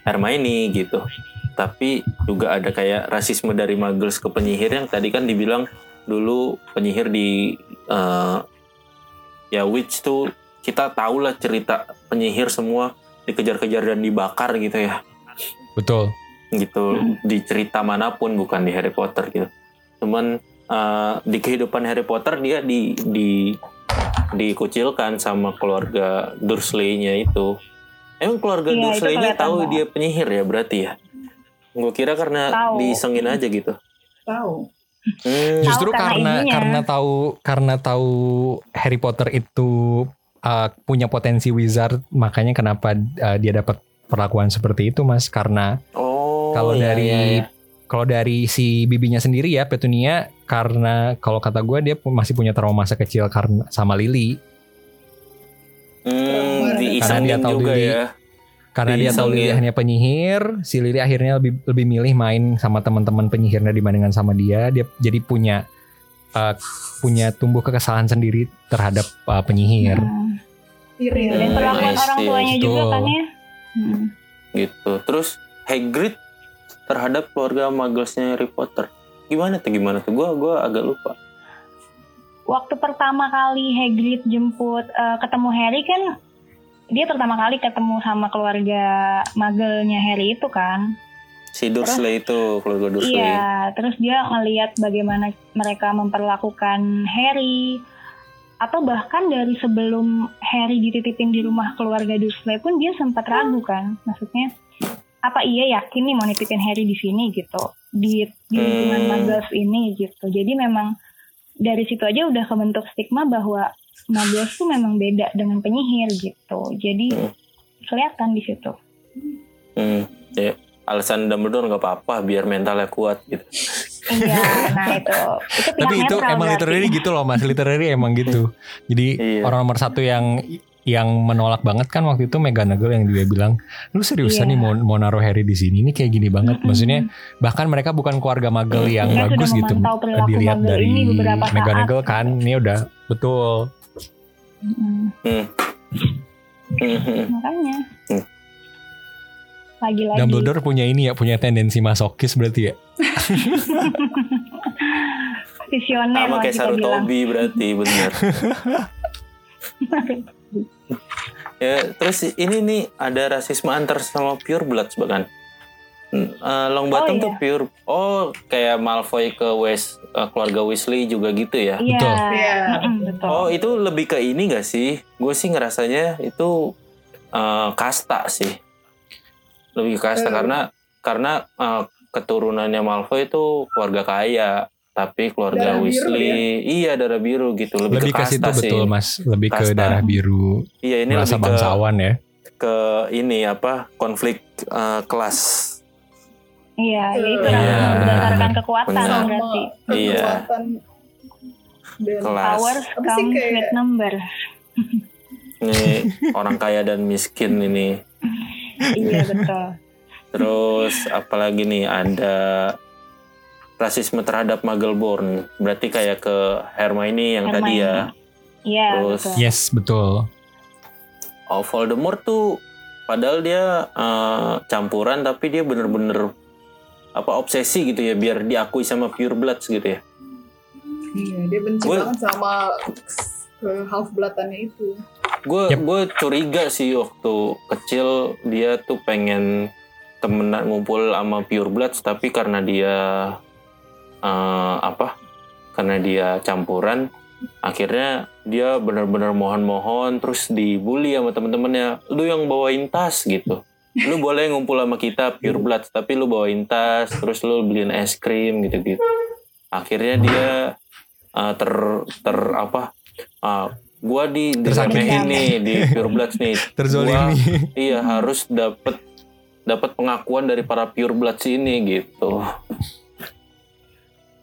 Hermione gitu. Tapi juga ada kayak rasisme dari Muggles ke penyihir yang tadi kan dibilang dulu penyihir di eh, ya Witch tuh kita tahu lah cerita penyihir semua dikejar-kejar dan dibakar gitu ya Betul. gitu di cerita mana pun bukan di Harry Potter gitu cuman eh, di kehidupan Harry Potter dia di di dikucilkan sama keluarga Dursley-nya itu emang keluarga Iya, Dursley-nya kelihatan tahu banget. dia penyihir ya berarti ya gue kira karena Tahu. diisengin aja gitu tahu Hmm, Justru karena karena ininya. karena tahu karena tahu Harry Potter itu uh, punya potensi wizard, makanya kenapa uh, dia dapat perlakuan seperti itu, Mas? Karena oh kalau iya, dari iya, iya. Kalau dari si bibinya sendiri ya Petunia karena kalau kata gue dia masih punya trauma masa kecil karena sama Lily Hmm, Karena dia tahu juga Lily. ya karena dia tahu Lily akhirnya penyihir si Lily akhirnya lebih lebih milih main sama teman-teman penyihirnya dibandingkan sama dia dia jadi punya uh, punya tumbuh kekesalan sendiri terhadap uh, penyihir Hmm. iri Iya, dan Hmm, perlakuan I orang tuanya juga kan ya. Hmm. gitu. Terus Hagrid terhadap keluarga Mugglesnya Harry Potter. Gimana tuh gimana tuh? Gua gua agak lupa. Waktu pertama kali Hagrid jemput eh, ketemu Harry kan dia pertama kali ketemu sama keluarga magelnya Harry itu kan. Si Dursley itu keluarga Dursley. Iya, terus dia ngelihat bagaimana mereka memperlakukan Harry. atau bahkan dari sebelum Harry dititipin di rumah keluarga Dursley pun dia sempat ragu kan maksudnya apa iya yakin nih mau nitipin Harry di sini gitu di di lingkungan Hmm. Muggles ini gitu jadi memang dari situ aja udah kebentuk stigma bahwa Muggles tuh memang beda dengan penyihir gitu jadi Hmm. kelihatan di situ Hmm, ya. Alasan Dumbledore nggak apa-apa biar mentalnya kuat gitu. iya nah itu itu Tapi itu emang literally gitu loh mas, literally emang gitu. Jadi Iya. orang nomor satu yang yang menolak banget kan waktu itu McGonagall yang dia bilang, lu seriusan Iya. nih mau mau naruh Harry di sini ini kayak gini banget. Maksudnya bahkan mereka bukan keluarga Muggle yang Dia bagus gitu. Dilihat dari ini beberapa saat. McGonagall kan, ini udah betul. Hmm. Hmm, hmm. makanya lagi-lagi Dumbledore punya ini ya, punya tendensi masokis berarti ya. visioner Sama kayak Sarutobi berarti bener. ya terus ini nih ada rasisme antar sama pure blood bahkan. Eh, Longbottom Oh, tuh iya. pure. Oh kayak Malfoy ke West eh, keluarga Weasley juga gitu ya. Iya, Betul. Iya. mm-mm, betul. Oh itu lebih ke ini gak sih? Gue sih ngerasanya itu eh, kasta sih. Lebih ke kasta Hmm. karena karena eh, keturunannya Malfoy itu keluarga kaya, tapi keluarga Darah biru Weasley iya darah biru gitu. Lebih, Lebih ke ke kasta situ sih. betul mas, lebih ke Kasta. darah biru, Iya ini merasa lebih ke, bangsawan ya. ke ini apa konflik eh, kelas. Iya, ya itu Iya. berdasarkan kekuatan Benar. Berarti. Iya. kekuatan Kelas. Power comes kayak- with number. Ini orang kaya dan miskin ini. iya betul. Terus apalagi nih ada rasisme terhadap Muggleborn. Berarti kayak ke Hermione yang tadi ya. Iya Terus- betul. Yes betul. Oh Voldemort tuh padahal dia eh, campuran tapi dia bener-bener apa obsesi gitu ya biar diakui sama pure bloods gitu ya. Iya, dia benci Gue- banget sama ke half bloodannya itu. Gue Yep. gue curiga sih waktu kecil dia tuh pengen temenan ngumpul sama pure bloods tapi karena dia eh, apa? Karena dia campuran akhirnya dia benar-benar mohon-mohon terus dibully sama temen-temennya. Lu yang bawain tas gitu. Lu boleh ngumpul sama kita pure blood tapi lu bawain tas terus lu beliin es krim gitu-gitu. Akhirnya dia uh, ter ter apa uh, gua di diremehin nih di pure blood nih. Terzolimi. iya harus dapat dapat pengakuan dari para pure blood ini gitu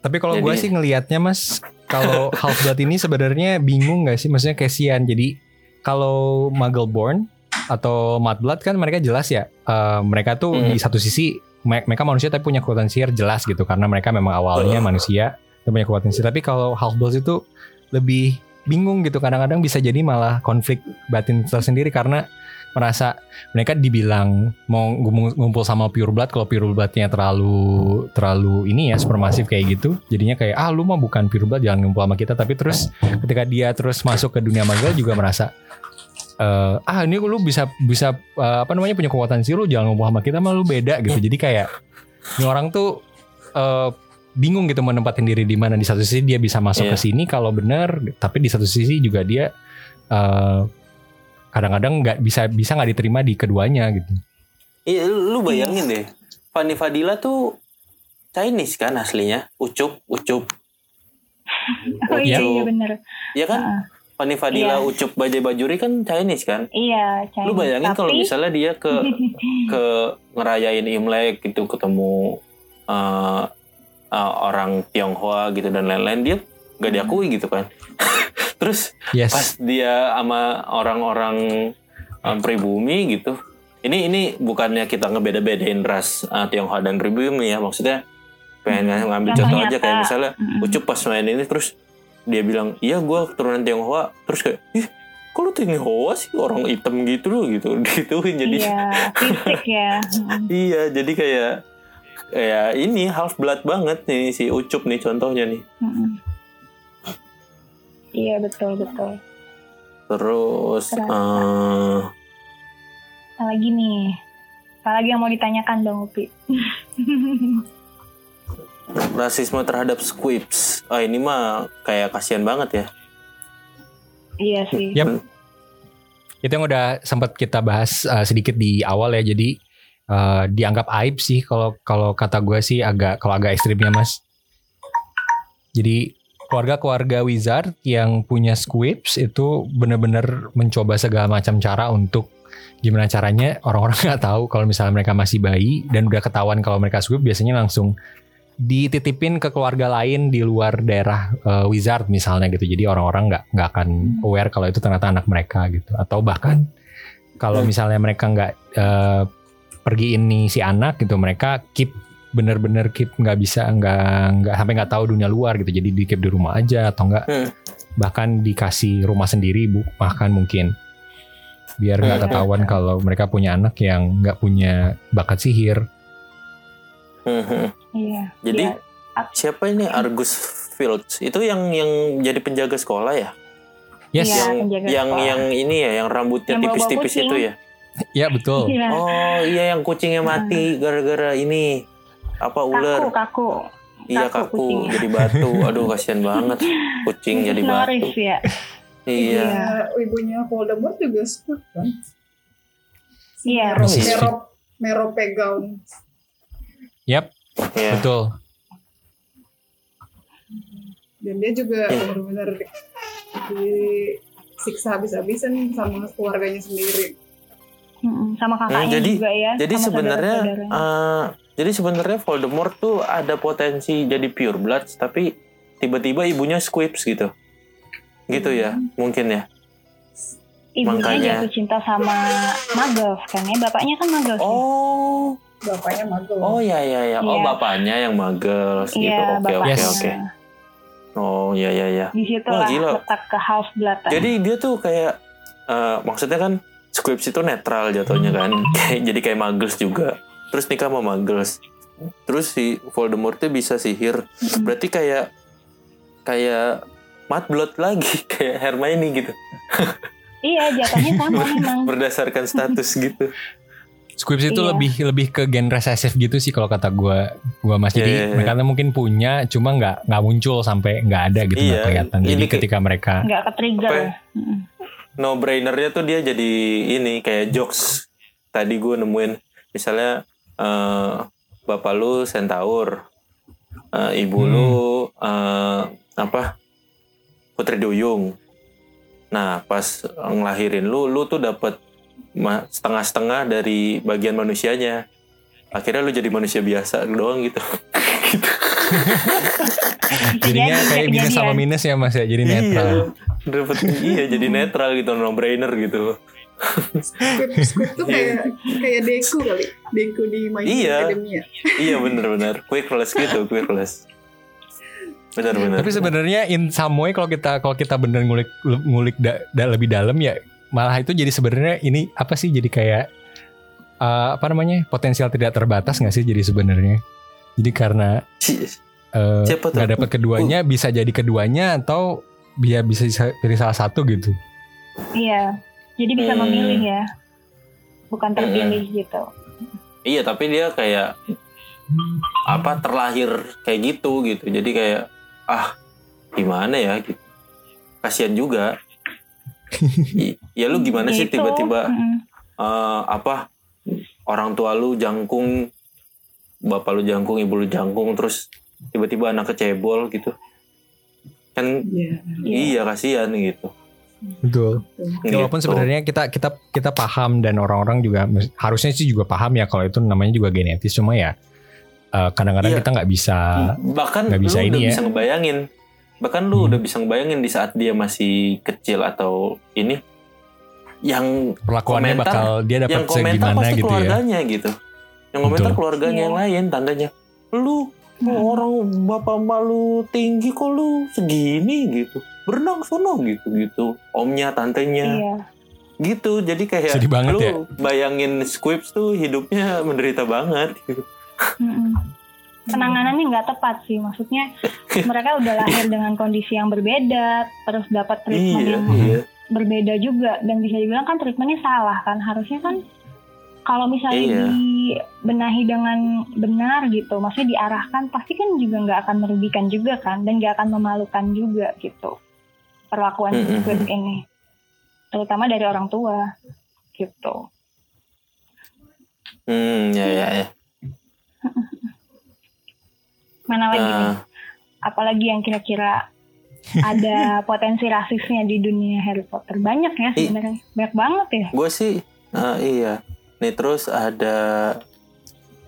Tapi kalau gue sih ngelihatnya mas, kalau half blood ini sebenarnya bingung nggak sih? Maksudnya kasihan. Jadi kalau Muggleborn atau Mudblood kan mereka jelas ya. eh, mereka tuh Hmm. di satu sisi me- mereka manusia tapi punya kekuatan sihir jelas gitu karena mereka memang awalnya Betul. manusia dan punya kekuatan sihir. Tapi kalau half blood itu lebih bingung gitu. Kadang-kadang bisa jadi malah konflik batin tersendiri karena merasa mereka dibilang mau ngumpul sama pure blood kalau pure bloodnya terlalu terlalu ini ya supermasif kayak gitu jadinya kayak ah lu mah bukan pure blood jangan ngumpul sama kita. Tapi terus ketika dia terus masuk ke dunia magal juga merasa eh, ah ini lu bisa bisa eh, apa namanya punya kekuatan sih lu jangan ngumpul sama kita mah lu beda gitu. Jadi kayak ini orang tuh eh, bingung gitu menempatin diri di mana. Di satu sisi dia bisa masuk Iya. ke sini kalau benar tapi di satu sisi juga dia eh, kadang-kadang nggak bisa bisa nggak diterima di keduanya gitu Iya, lu bayangin deh. Fanny Fadila tuh Chinese kan aslinya, Ucup, Ucup. Oh iya Ucup. iya bener. Ya kan? Heeh. Fanny Fadila, Iya. Ucup, Bajai Bajuri kan Chinese kan? Iya. Lu Chinese. bayangin kalau Tapi- misalnya dia ke ke ngerayain Imlek gitu ketemu eh, eh, orang Tionghoa gitu dan lain-lain dia nggak diakui gitu kan. Terus yes pas dia sama orang-orang um, pribumi gitu ini ini bukannya kita ngebeda-bedain ras uh, Tionghoa dan pribumi ya maksudnya pengen Hmm. ngambil Contoh contoh aja nyata. kayak misalnya Mm-mm. Ucup pas main ini terus dia bilang iya gue keturunan Tionghoa terus kayak ih kok lu Tionghoa sih orang hitam gitu loh gitu gituin jadi Iya, fisik ya. Iya jadi kayak kayak ini half blood banget nih si Ucup nih contohnya nih Mm-mm. Iya betul betul. terus Terasa. eh, Apalagi nih, apalagi yang mau ditanyakan dong Upi? rasisme terhadap squibs. Ah ini mah kayak kasihan banget ya. Iya sih. Yap. Itu yang udah sempat kita bahas uh, sedikit di awal ya. Jadi uh, dianggap aib sih kalau kalau kata gue sih agak kalau agak ekstrimnya mas. Jadi keluarga-keluarga wizard yang punya squibs itu benar-benar mencoba segala macam cara untuk gimana caranya orang-orang nggak tahu kalau misalnya mereka masih bayi dan udah ketahuan kalau mereka squib biasanya langsung dititipin ke keluarga lain di luar daerah uh, wizard misalnya gitu. Jadi orang-orang nggak nggak akan aware kalau itu ternyata anak mereka gitu. Atau bahkan kalau Hmm. misalnya mereka nggak uh, pergi ini si anak gitu mereka keep bener-bener keep nggak bisa nggak nggak sampai nggak tahu dunia luar gitu jadi di keep di rumah aja atau enggak Hmm. bahkan dikasih rumah sendiri bu bahkan mungkin biar nggak Hmm. ketahuan kalau mereka punya anak yang nggak punya bakat sihir Mhm. Iya. Jadi Iya. siapa ini Argus Fields? Itu yang yang jadi penjaga sekolah ya? yes Iya, yang penjaga yang sekolah. yang ini ya, yang rambutnya tipis-tipis itu ya? ya betul Iya. Oh iya yang kucingnya mati gara-gara ini apa Kaku, ular? kaku. Iya kaku kaku kucingnya. jadi batu. Aduh kasihan banget kucing jadi batu. Ya. Iya. Ibunya, ibunya Voldemort juga Squib kan? Si Iya. Mero, Si Mero, Mero Pegaun. yap Iya. betul Dan dia juga Iya. benar-benar di, disiksa habis-habisan sama keluarganya sendiri. Sama kakaknya Hmm, jadi- juga ya. Jadi sama sebenarnya saudara-saudaranya. Jadi sebenarnya Voldemort tuh ada potensi jadi pure blood tapi tiba-tiba ibunya squibs gitu. Gitu ya, mungkin ya. Ibunya makanya- jatuh cinta sama Muggles kan ya. Bapaknya kan Muggles. ya? Oh, Bapaknya magel. oh ya ya ya. Oh, Iya. bapaknya yang muggles gitu. Iya, Oke, oke, bapaknya. oke. Oh, ya ya ya. Di situ Wah, lah gila. letak ke half blood. Jadi dia tuh kayak eh, maksudnya kan Squibs itu netral jatuhnya kan. Kayak jadi kayak Muggles juga. Terus nikah sama Muggles. Terus si Voldemort tuh bisa sihir. Berarti kayak kayak Mudblood lagi kayak Hermione gitu. Iya, jatuhnya sama memang. Berdasarkan status gitu. Squibs itu Iya. lebih lebih ke gen resesif gitu sih kalau kata gua gua mas jadi Iya, iya, iya. mereka mungkin punya cuma nggak nggak muncul sampai nggak ada gitu nggak Iya, kelihatan jadi ini ke- ketika mereka Nggak ke trigger. Apa ya? No brainernya tuh dia jadi ini kayak jokes. Tadi gue nemuin misalnya eh, bapak lu centaur, eh, ibu Hmm. lu eh, apa putri duyung. Nah pas ngelahirin lu, lu tuh dapat setengah-setengah dari bagian manusianya. Akhirnya lu jadi manusia biasa doang gitu. gitu. jadinya Kejadian, kayak minus sama minus ya mas ya jadi netral Iya, dapet iya jadi netral gitu no brainer gitu. Squib, Squib tuh kayak kayak Deku kali. Deku di My Hero Iya. Academia. iya bener-bener. Quickless gitu quickless bener-bener. Tapi sebenarnya in some way kalau kita kalau kita bener ngulik ngulik da- da- lebih dalam ya malah itu jadi sebenarnya ini apa sih? Jadi kayak eh, apa namanya? Potensial tidak terbatas nggak sih jadi sebenarnya? Jadi karena eh, nggak dapat keduanya bisa jadi keduanya atau dia bisa pilih salah satu gitu? Iya. Jadi bisa Hmm. memilih ya. Bukan terpilih gitu. iya tapi dia kayak apa terlahir kayak gitu gitu jadi kayak ah gimana ya gitu kasihan juga ya lu gimana sih Gitu. tiba-tiba Mm-mm. eh, apa orang tua lu jangkung bapak lu jangkung ibu lu jangkung terus tiba-tiba anak kecebol gitu kan Iya. iya kasihan gitu betul Gitu. Ya, walaupun sebenarnya kita kita kita paham dan orang-orang juga harusnya sih juga paham ya kalau itu namanya juga genetis cuma ya eh, kadang-kadang Iya. kita nggak bisa bahkan nggak bisa lu ini udah ya. bisa ngebayangin bahkan lu Hmm. udah bisa ngebayangin di saat dia masih kecil atau ini yang perlakuannya komentar- bakal dia dapat yang komentar segimana pasti gitu ya. keluarganya gitu yang komentar Betul. keluarganya Iya. yang lain tandanya lu Hmm. orang bapak malu tinggi kok lu segini gitu berenang sono gitu gitu omnya tantenya Iya. gitu jadi kayak Sedih banget lu ya. bayangin Squibs tuh hidupnya menderita banget gitu. Mm-mm. Penanganannya nggak tepat sih. Maksudnya mereka udah lahir dengan kondisi yang berbeda, terus dapat treatment iya yang iya berbeda juga dan bisa dibilang kan treatmentnya salah kan harusnya kan kalau misalnya Iya. dibenahi dengan benar gitu maksudnya diarahkan pasti kan juga nggak akan merugikan juga kan dan nggak akan memalukan juga gitu perlakuan Mm-mm. Squid ini. Terutama dari orang tua gitu. Hmm, ya ya ya. Mana lagi nih? Nah, Apalagi yang kira-kira ada potensi rasisnya di dunia Harry Potter banyak ya sebenarnya banyak banget ya gue sih ah, iya. Nih terus ada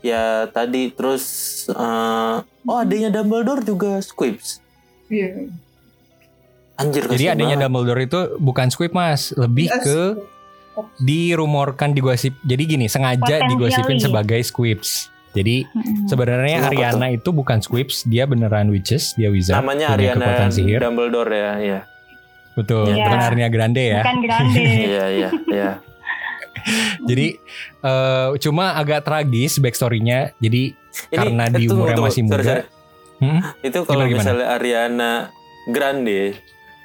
ya tadi terus eh, oh adanya Dumbledore juga Squibs. Iya. Anjir Jadi adanya banget. Dumbledore itu bukan Squib mas, lebih Yes. ke dirumorkan digosip. Jadi gini, sengaja Potentially. digosipin sebagai Squibs. Jadi sebenarnya Kenapa Ariana itu bukan Squibs, dia beneran witches, dia wizard, namanya Ariana. Dumbledore ya, ya. Betul, Iya. bukan Ariana Grande ya. bukan grande Iya, iya, iya. Jadi eh, cuma agak tragis backstorynya. Jadi Karena eh, di tunggu, umurnya masih Sorry, muda. sorry. hmm, Itu kalau Gimana, gimana? misalnya Ariana Grande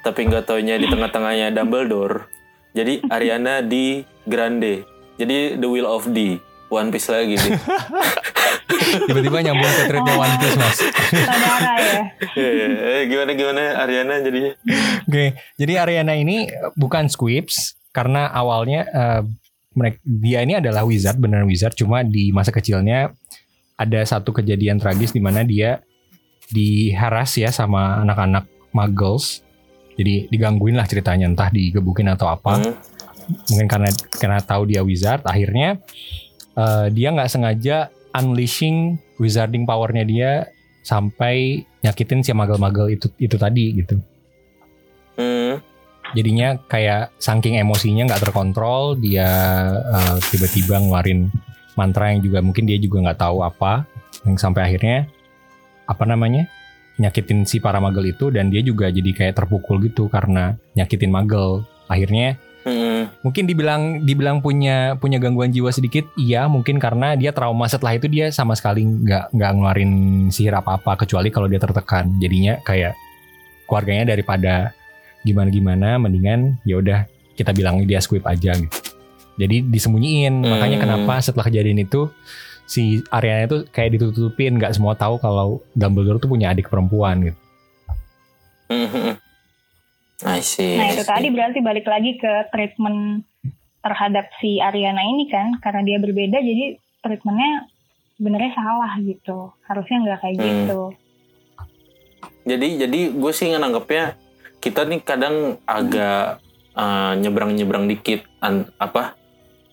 tapi nggak taunya di tengah-tengahnya Dumbledore. Jadi Ariana di Grande. Jadi The Will of D. One Piece lagi nih. tiba-tiba nyambung ke threadnya One Piece mas. saudara ya Iya, iya. Eh, gimana gimana Ariana jadinya? Oke, jadi Ariana ini bukan Squibs karena awalnya eh, mereka dia ini adalah wizard, beneran wizard. Cuma di masa kecilnya ada satu kejadian tragis di mana dia diharas ya sama anak-anak muggles. Jadi digangguin lah ceritanya, entah digebukin atau apa. Hmm. Mungkin karena karena tahu dia wizard, akhirnya eh, dia nggak sengaja unleashing wizarding powernya dia sampai nyakitin si muggle-muggle itu itu tadi gitu. Hmm. jadinya kayak saking emosinya nggak terkontrol dia eh, tiba-tiba ngeluarin mantra yang juga mungkin dia juga nggak tahu apa yang sampai akhirnya apa namanya nyakitin si para magel itu dan dia juga jadi kayak terpukul gitu karena nyakitin magel akhirnya Hmm. mungkin dibilang dibilang punya punya gangguan jiwa sedikit iya mungkin karena dia trauma setelah itu dia sama sekali nggak nggak ngeluarin sihir apa apa kecuali kalau dia tertekan jadinya kayak keluarganya daripada gimana gimana mendingan ya udah kita bilang dia squib aja gitu jadi disembunyiin Hmm. makanya kenapa setelah kejadian itu si Ariana itu kayak ditutupin nggak semua tahu kalau Dumbledore tuh punya adik perempuan gitu Hmm, hmm, hmm. I see. Nah I itu see. tadi berarti balik lagi ke treatment terhadap si Ariana ini kan karena dia berbeda jadi treatmentnya sebenarnya salah gitu harusnya nggak kayak Hmm. gitu Jadi jadi gue sih nganggapnya kita nih kadang agak uh, nyebrang-nyebrang dikit an- apa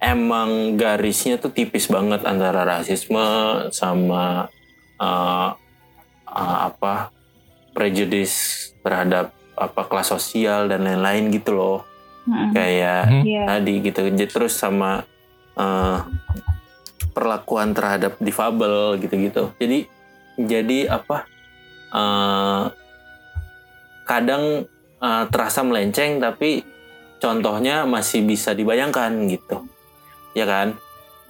emang garisnya tuh tipis banget antara rasisme sama uh, uh, apa prejudice terhadap apa kelas sosial dan lain-lain gitu loh Mm-mm. kayak. Iya. tadi gitu terus sama eh, perlakuan terhadap difabel gitu-gitu jadi jadi apa eh, kadang eh, terasa melenceng tapi contohnya masih bisa dibayangkan gitu ya kan?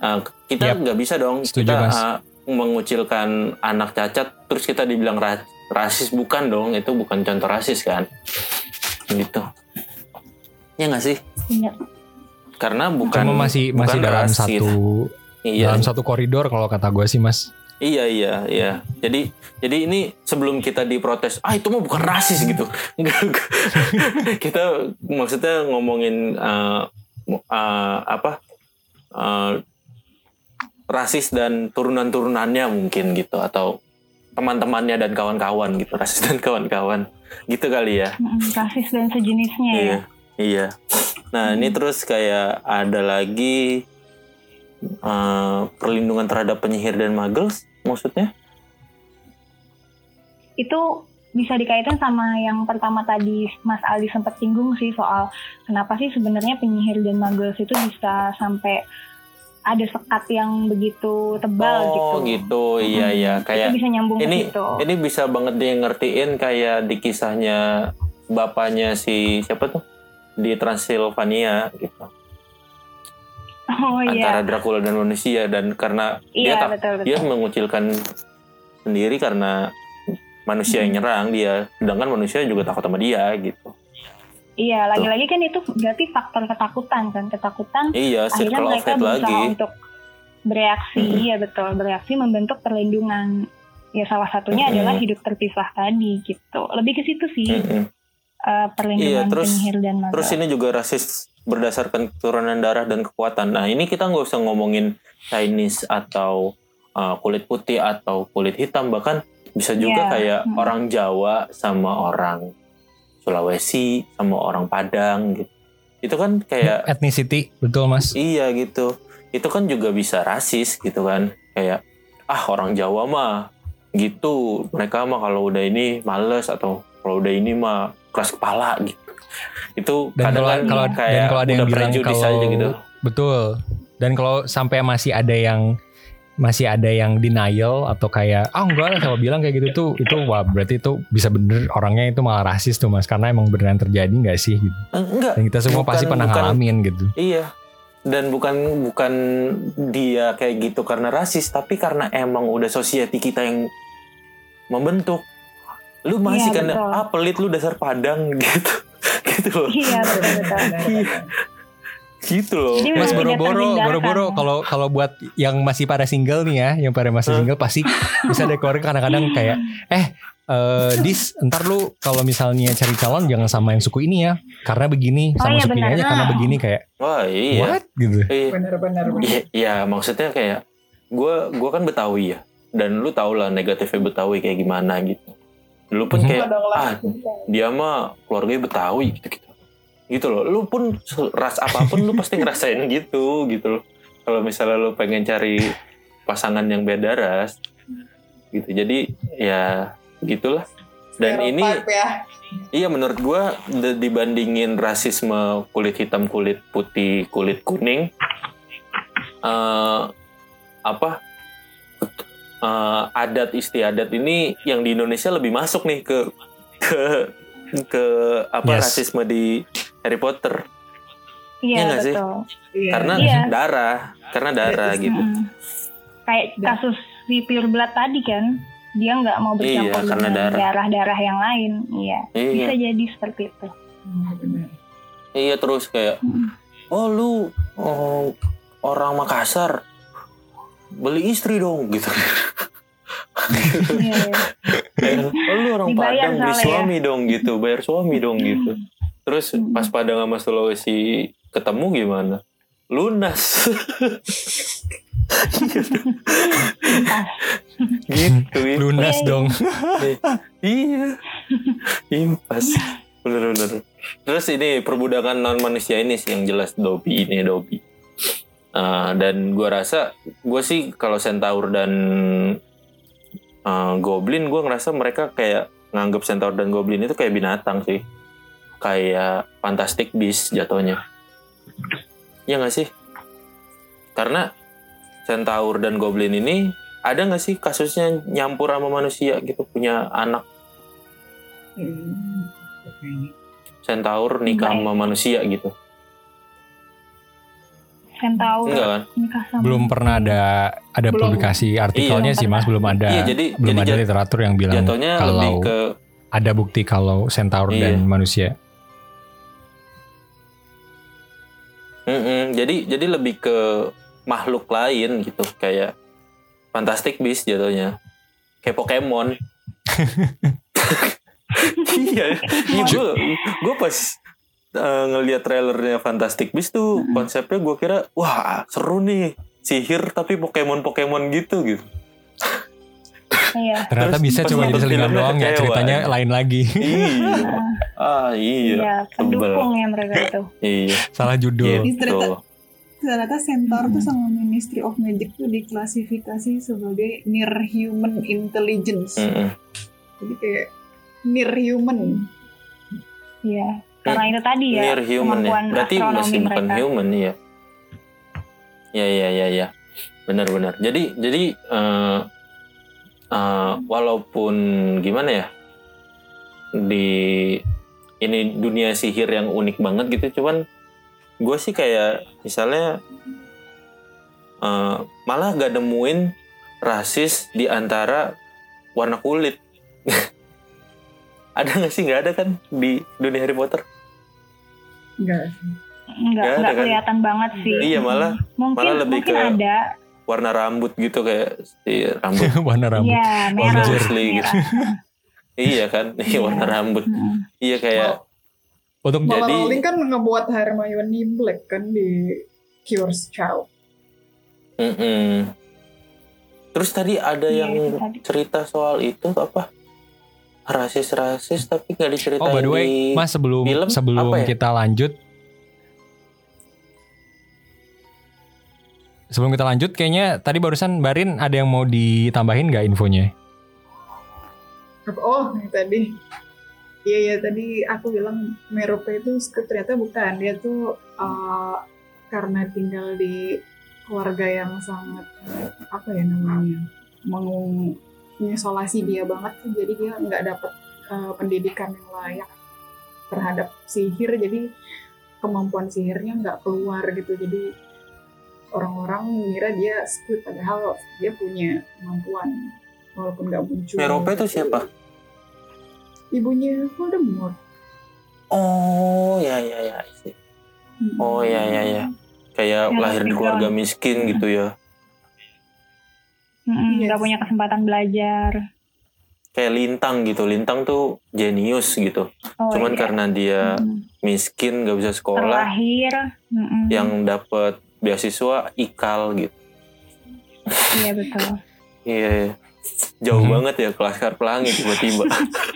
Eh, kita nggak bisa dong Setuju, kita Mas. eh, mengucilkan anak cacat terus kita dibilang ra- rasis. Bukan dong itu bukan contoh rasis kan? Gitu. Ya nggak sih? Iya. karena bukan cuma masih masih bukan dalam ras, satu iya. dalam satu koridor kalau kata gue sih mas. Iya iya iya. Jadi jadi ini sebelum kita diprotes ah itu mah bukan rasis gitu. Enggak, enggak. kita maksudnya ngomongin eh, eh, apa eh, rasis dan turunan-turunannya mungkin gitu atau teman-temannya dan kawan-kawan gitu rasis dan kawan-kawan gitu kali ya rasis dan sejenisnya ya Iya, iya. Nah ini terus kayak ada lagi eh, perlindungan terhadap penyihir dan muggles, maksudnya? itu bisa dikaitkan sama yang pertama tadi Mas Aldi sempat singgung sih soal kenapa sih sebenarnya penyihir dan muggles itu bisa sampai ada sekat yang begitu tebal gitu. oh gitu, iya iya. itu Kayak bisa nyambung ini ke situ. ini bisa banget dia ngertiin kayak di kisahnya bapaknya si siapa tuh di Transylvania gitu. oh Antara iya. Dracula dan manusia dan karena dia Iya tak betul betul. dia mengucilkan sendiri karena manusia yang nyerang dia, sedangkan manusia juga takut sama dia gitu. Iya, lagi-lagi kan itu berarti faktor ketakutan kan, ketakutan Iya, akhirnya mereka berusaha lagi. untuk bereaksi, Mm-mm. iya betul, bereaksi membentuk perlindungan. Ya salah satunya Mm-mm. adalah hidup terpisah tadi gitu. Lebih ke situ sih. Mm-mm. eh, perlindungan Iya, terus- penyihir dan maga. Terus ini juga rasis berdasarkan keturunan darah dan kekuatan. Nah ini kita nggak usah ngomongin Chinese atau uh, kulit putih atau kulit hitam, bahkan bisa juga Iya, kayak hmm. orang Jawa sama orang Sulawesi sama orang Padang gitu. Itu kan kayak Ethnicity, betul mas. iya gitu. Itu kan juga bisa rasis gitu kan. Kayak ah orang Jawa mah gitu. Mereka mah kalau udah ini males atau kalau udah ini mah keras kepala gitu. Itu Dan kadang kalau kalau kayak dan kalau ada yang udah bilang prejudis kalau aja gitu. betul. Dan kalau sampai masih ada yang masih ada yang denial atau kayak ah enggak lah kalau bilang kayak gitu tuh itu wah berarti itu bisa bener orangnya itu malah rasis tuh mas karena emang beneran terjadi nggak sih gitu. Eh, Enggak. Dan kita semua Bukan- pasti pernah bukan- ngalamin gitu. Iya. Dan bukan bukan dia kayak gitu karena rasis, tapi karena emang udah society kita yang membentuk. Lu masih Iya, kan ah pelit lu dasar Padang gitu. gitu loh. Iya betul betul. Gitu loh. Jadi Mas boro-boro, boro-boro kalau kalau buat yang masih pada single nih ya, yang pada masih single pasti bisa ada keluarga kadang-kadang kayak eh eh dis ntar lu kalau misalnya cari calon jangan sama yang suku ini ya karena begini Oh sama iya, suku ini aja karena begini kayak Wah, iya. what gitu Iya. Benar-benar. Iya, iya, maksudnya kayak gue gua kan Betawi ya. Dan lu tau lah negatifnya Betawi kayak gimana gitu. Lu pun Mhm. kayak ah dia mah keluarganya Betawi gitu gitu gitu loh lu pun ras apa pun lu pasti ngerasain gitu gitu loh kalau misalnya lu pengen cari pasangan yang beda ras gitu jadi ya gitulah dan ini ya. iya menurut gua dibandingin rasisme kulit hitam kulit putih kulit kuning eh apa eh, adat istiadat ini yang di Indonesia lebih masuk nih ke ke ke apa Yes. rasisme di Harry Potter Iya Iya nggak sih? betul. Iya. karena Iya. darah karena darah Iya, gitu Mm-mm. Kayak Dan- kasus si Pure Blood tadi kan, dia nggak mau Iya, bercampur karena dengan darah. darah-darah yang lain. Iya, iya bisa jadi seperti itu. Hmm, iya terus kayak Mm. oh lu oh, orang Makassar beli istri dong gitu Iya, iya. Kayak, oh lu orang Dibayar Padang beli ya." suami dong gitu bayar suami dong gitu terus Hmm. pas Padang sama Sulawesi ketemu gimana? Lunas. Gitu ya. lunas Iya, iya. dong. Iya. Impas. Bener-bener terus ini perbudakan non manusia ini sih yang jelas Dobby ini Dobby Eh, dan gua rasa gue sih kalau Centaur dan eh, Goblin gue ngerasa mereka kayak nganggap Centaur dan Goblin itu kayak binatang sih kayak Fantastic Beast jatuhnya ya nggak sih karena Centaur dan Goblin ini ada nggak sih kasusnya nyampur sama manusia gitu punya anak. Centaur nikah sama manusia gitu Centaur enggak kan nikah sama belum pernah ada ada Belum. publikasi artikelnya Iya. sih mas belum ada Iya, jadi- belum jadi ada jat- literatur yang bilang lebih kalau ke ada bukti kalau centaur Iya. dan manusia Mm-mm, jadi jadi lebih ke makhluk lain gitu. Kayak Fantastic Beast jatuhnya. Kayak Pokemon. Iya. Iya gue gue pas uh, ngelihat trailernya Fantastic Beast tuh konsepnya gue kira wah seru nih. Sihir tapi Pokemon Pokemon gitu gitu Iya. ternyata Terus bisa cuma jadi selingan doang ya ceritanya lain lagi iya ah iya Iya, pendukung ya mereka itu. iya salah judul Ini ternyata gitu ternyata Centaur tuh sama Ministry of Magic tuh diklasifikasi sebagai near human intelligence. Mm-mm. Jadi kayak near human. Iya. Karena itu tadi ya. near human ya kemampuan berarti masih bukan mereka. human ya ya ya ya ya benar-benar jadi jadi eh, eh, walaupun gimana ya di ini dunia sihir yang unik banget gitu cuman gue sih kayak misalnya eh, malah gak nemuin rasis di antara warna kulit ada nggak sih nggak ada kan di dunia Harry Potter Enggak. Enggak, Nggak ada enggak kan? kelihatan banget sih. iya malah mungkin malah lebih mungkin ke- ada. Warna rambut gitu kayak si rambut warna rambut Iya, merah. Dursley gitu. merah. iya kan iya Iya. warna rambut Mm. iya kayak untuk Malah Jadi- Rowling kan ngebuat Hermione Black kan di Cure's Child. Mm-mm. Terus tadi ada Iya, yang tadi. cerita soal itu apa? Rasis-rasis tapi nggak diceritain Oh by the way, di Mas sebelum film sebelum apa ya? kita lanjut Sebelum kita lanjut kayaknya tadi barusan Barin ada yang mau ditambahin nggak infonya? Oh, tadi. Iya, iya tadi aku bilang Merope itu ternyata bukan. Dia tuh uh, karena tinggal di keluarga yang sangat apa ya namanya mengisolasi dia banget jadi dia nggak dapat uh, pendidikan yang layak terhadap sihir jadi kemampuan sihirnya nggak keluar gitu jadi orang-orang mengira dia skut padahal dia punya kemampuan walaupun nggak muncul Merope itu siapa? ibunya Voldemort Oh ya ya ya. Oh ya ya ya. Kayak Yang lahir di keluarga miskin gitu ya. Mm-mm, Yes. nggak punya kesempatan belajar. Kayak Lintang gitu. Lintang tuh jenius gitu. Oh, Cuman iya. karena dia Mm. miskin nggak bisa sekolah, terlahir, mm-mm. yang dapat beasiswa ikal gitu. iya betul. Iya. iya. Jauh Mhm. banget ya kelas pelangi tiba-tiba.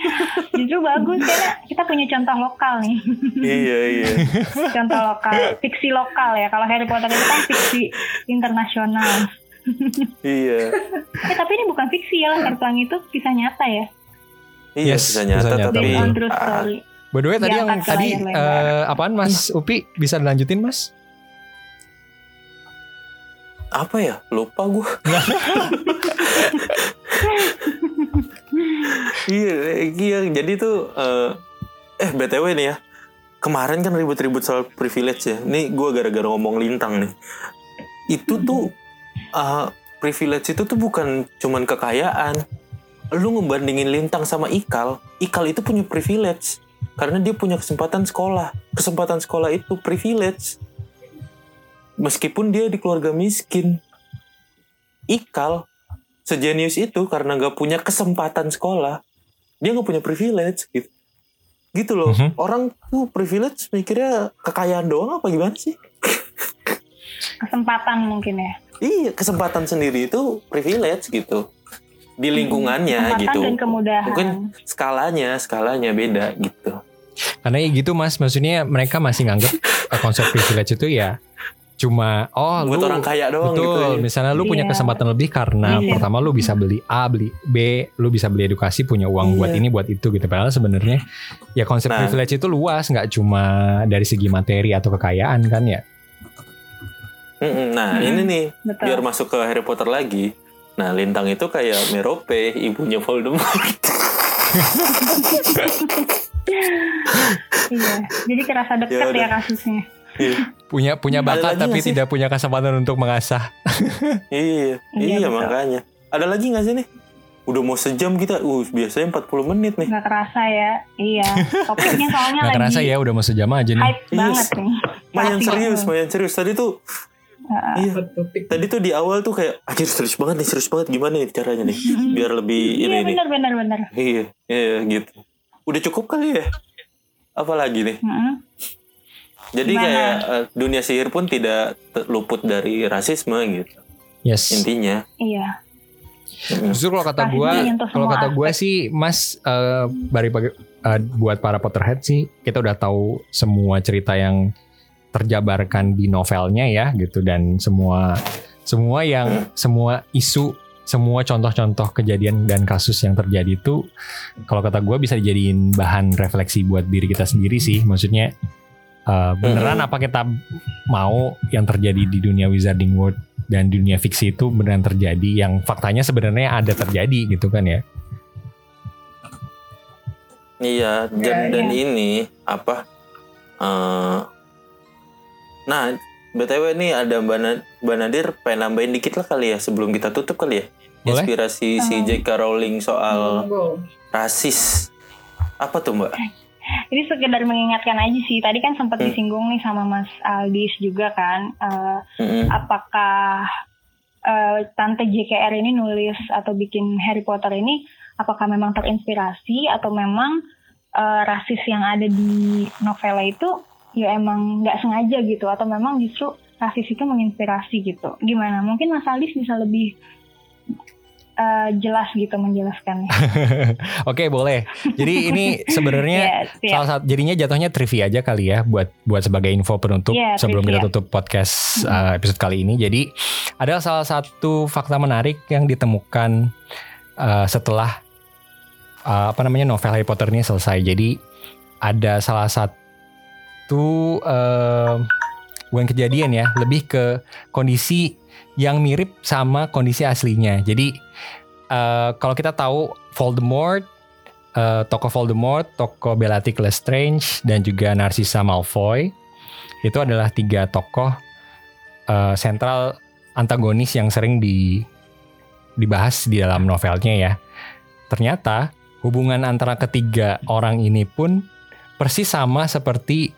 Justru bagus karena kita punya contoh lokal nih, iya iya. contoh lokal, fiksi lokal ya. Kalau Harry Potter itu kan fiksi internasional. Iya. Eh tapi ini bukan fiksi ya, Laskar Pelangi itu kisah nyata ya. Iya Yes, bisa nyata, nyata, tapi on true story. By the way tadi yang tadi lebar. eh, apaan Mas Upi bisa dilanjutin Mas? Apa ya? Lupa gue. iya, iya. Jadi tuh eh, eh btw nih ya. Kemarin kan ribut-ribut soal privilege ya. Nih gue gara-gara ngomong lintang nih. Itu tuh eh, privilege itu tuh bukan cuman kekayaan. Lu ngebandingin lintang sama ikal, ikal itu punya privilege karena dia punya kesempatan sekolah. Kesempatan sekolah itu privilege. Meskipun dia di keluarga miskin. Ikal sejenius itu karena gak punya kesempatan sekolah. Dia gak punya privilege gitu. Gitu loh. Mhm. Orang tuh privilege mikirnya kekayaan doang apa gimana sih? Kesempatan mungkin ya. Iya, kesempatan sendiri itu privilege gitu. Di lingkungannya Kesempatan gitu. dan kemudahan. Mungkin skalanya, skalanya beda gitu. Karena ya gitu Mas, maksudnya mereka masih nganggap eh, konsep privilege itu ya cuma oh Buat lu orang kaya doang betul, gitu. ya. misalnya lu punya Iya. kesempatan lebih karena Iya. pertama lu bisa beli A, beli B, lu bisa beli edukasi, punya uang buat Iya. ini, buat itu gitu. Padahal sebenarnya ya konsep Nah. privilege itu luas, nggak cuma dari segi materi atau kekayaan kan ya. Nah, Mm-mm. ini nih Betul. biar masuk ke Harry Potter lagi. Nah, Lintang itu kayak Merope, ibunya Voldemort. Iya. Jadi kerasa dekat Ya ya, kasusnya. Iya. Punya punya bakat tapi sih? tidak punya kesempatan untuk mengasah. iya, Iya, iya makanya. Ada lagi nggak sih nih? Udah mau sejam kita. Uh, biasanya 40 menit nih. Nggak kerasa ya. Iya. Topiknya soalnya Nggak lagi kerasa ya udah mau sejam aja nih. hype Iya, banget nih. Mayan serius, mayan serius. Tadi tuh, Heeh. iya. topik Tadi tuh di awal tuh kayak, anjir serius banget nih, serius banget. Gimana nih caranya nih? Biar lebih Iya ini nih. benar benar benar. Iya, iya gitu. Udah cukup kali ya? Apalagi nih? Heeh. Jadi Gimana? kayak eh, dunia sihir pun tidak luput dari rasisme gitu. Yes. Intinya. Iya. Justru kalau kata menyentuh kalau kata gua aspek. sih, Mas, eh bari pagi- eh, buat para Potterhead sih, kita udah tahu semua cerita yang terjabarkan di novelnya ya, gitu, dan semua semua yang semua isu, semua contoh-contoh kejadian dan kasus yang terjadi itu, kalau kata gua bisa dijadiin bahan refleksi buat diri kita sendiri sih, maksudnya. Eh, beneran apa kita mau yang terjadi di dunia Wizarding World dan dunia fiksi itu beneran terjadi yang faktanya sebenarnya ada terjadi gitu kan ya. Iya, dan, Ya, dan iya. ini apa? eh nah, btw nih ada Mbak, Na- Mbak Nadir pengen nambahin dikit lah kali ya sebelum kita tutup kali ya. Boleh. Inspirasi si. J.K. Rowling soal Monggo. rasis. Apa tuh Mbak? Ini sekedar mengingatkan aja sih. Tadi kan sempat Hmm. disinggung nih sama Mas Aldis juga kan. eh, Mm-mm. apakah eh, tante JKR ini nulis atau bikin Harry Potter ini apakah memang terinspirasi atau memang eh, rasis yang ada di novela itu ya emang nggak sengaja gitu atau memang justru rasis itu menginspirasi gitu. Gimana? Mungkin Mas Aldis bisa lebih eh, jelas gitu menjelaskannya. Oke, boleh. Jadi ini sebenarnya Ya, siap. salah satu jadinya jatuhnya trivia aja kali ya buat buat sebagai info penutup Iya, sebelum kita trivia. tutup podcast uh, episode kali ini. Jadi ada salah satu fakta menarik yang ditemukan uh, setelah uh, apa namanya novel Harry Potter ini selesai. Jadi ada salah satu uh, bukan kejadian ya, lebih ke kondisi yang mirip sama kondisi aslinya. Jadi uh, kalau kita tahu Voldemort eh, tokoh Voldemort, tokoh Bellatrix Lestrange, dan juga Narcissa Malfoy itu adalah tiga tokoh eh, sentral antagonis yang sering di dibahas di dalam novelnya ya. Ternyata hubungan antara ketiga orang ini pun persis sama seperti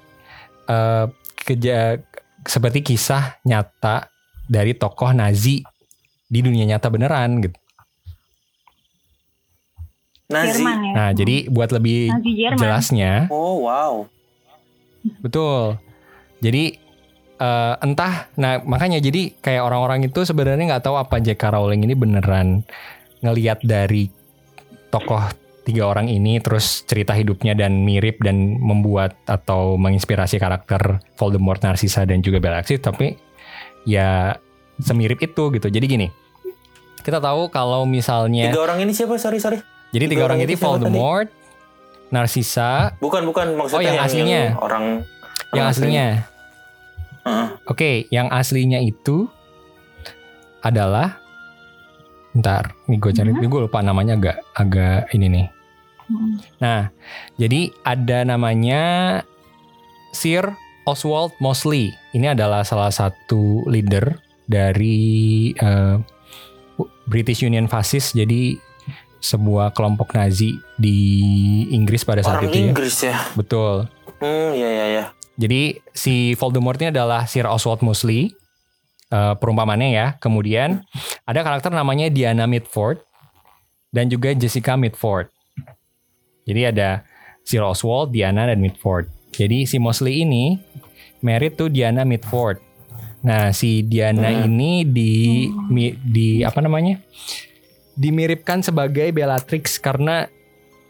eh, keja seperti kisah nyata dari tokoh Nazi di dunia nyata beneran gitu. Nazi. Jerman ya. Nah, jadi buat lebih jelasnya, Oh wow. betul. Jadi eh, entah, nah makanya jadi kayak orang-orang itu sebenarnya nggak tahu apa J.K. Rowling ini beneran ngeliat dari tokoh tiga orang ini terus cerita hidupnya dan mirip dan membuat atau menginspirasi karakter Voldemort, Narcissa dan juga Bellatrix tapi ya semirip itu gitu. Jadi gini, kita tahu kalau misalnya Tiga orang ini siapa? Sorry sorry. jadi tiga tiga orang orang ini itu siapa tadi? Voldemort, Narcissa, Bukan bukan maksudnya Oh, yang aslinya. orang yang orang aslinya. Heeh. Oke, yang aslinya itu adalah Ntar, nih gue cari, gue lupa namanya agak agak ini nih. Mm. Nah, jadi ada namanya Sir Oswald Mosley. Ini adalah salah satu leader dari eh, British Union Fascist. Jadi sebuah kelompok Nazi di Inggris pada saat Orang itu ya. Inggris ya. Betul. Hmm, ya ya ya. Jadi si Voldemort ini adalah Sir Oswald Mosley. eh, perumpamannya ya. Kemudian ada karakter namanya Diana Mitford dan juga Jessica Mitford. Jadi ada Sir Oswald, Diana dan Mitford. Jadi si Mosley ini married to Diana Mitford. Nah, si Diana Hmm. ini di mi- di apa namanya? dimiripkan sebagai Bellatrix karena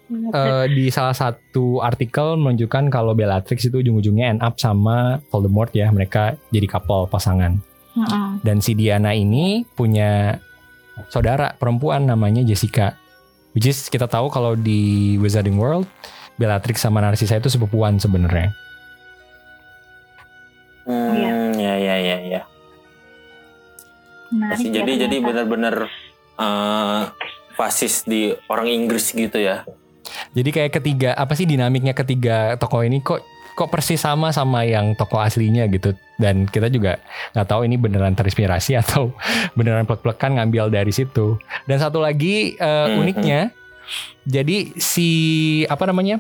eh, di salah satu artikel menunjukkan kalau Bellatrix itu ujung-ujungnya end up sama Voldemort ya. Mereka jadi couple pasangan. Mm-mm. Dan si Diana ini punya saudara perempuan namanya Jessica. Which is kita tahu kalau di Wizarding World Bellatrix sama Narcissa itu sepupuan sebenarnya. Hmm, Iya. ya ya ya ya. Menarik Jadi ya jadi jadi ternyata. benar-benar eh, fasis di orang Inggris gitu ya. Jadi kayak ketiga apa sih dinamiknya ketiga tokoh ini kok kok persis sama sama yang tokoh aslinya gitu dan kita juga nggak tahu ini beneran terinspirasi atau beneran plek-plekan ngambil dari situ. Dan satu lagi eh, Mhm. uniknya jadi si apa namanya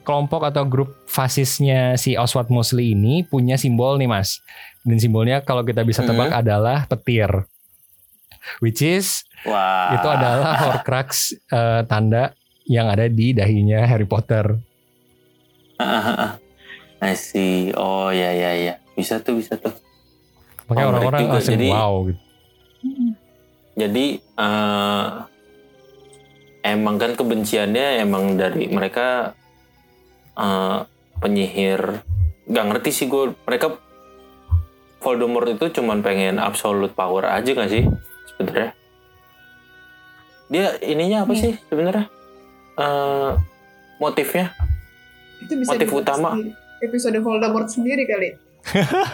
kelompok atau grup fasisnya si Oswald Mosley ini punya simbol nih mas dan simbolnya kalau kita bisa tebak adalah petir which is Wah. itu adalah Horcrux eh, tanda yang ada di dahinya Harry Potter. I see. Oh ya ya ya. Bisa tuh bisa tuh. Makanya Oh, orang-orang juga. langsung Jadi- wow gitu. Jadi eh, emang kan kebenciannya emang dari mereka eh, penyihir. Gak ngerti sih gue. Mereka Voldemort itu cuman pengen absolute power aja gak sih sebenarnya? Dia ininya apa Iya. sih sebenarnya? Eh, motifnya? Itu bisa Motif utama. episode Voldemort sendiri kali.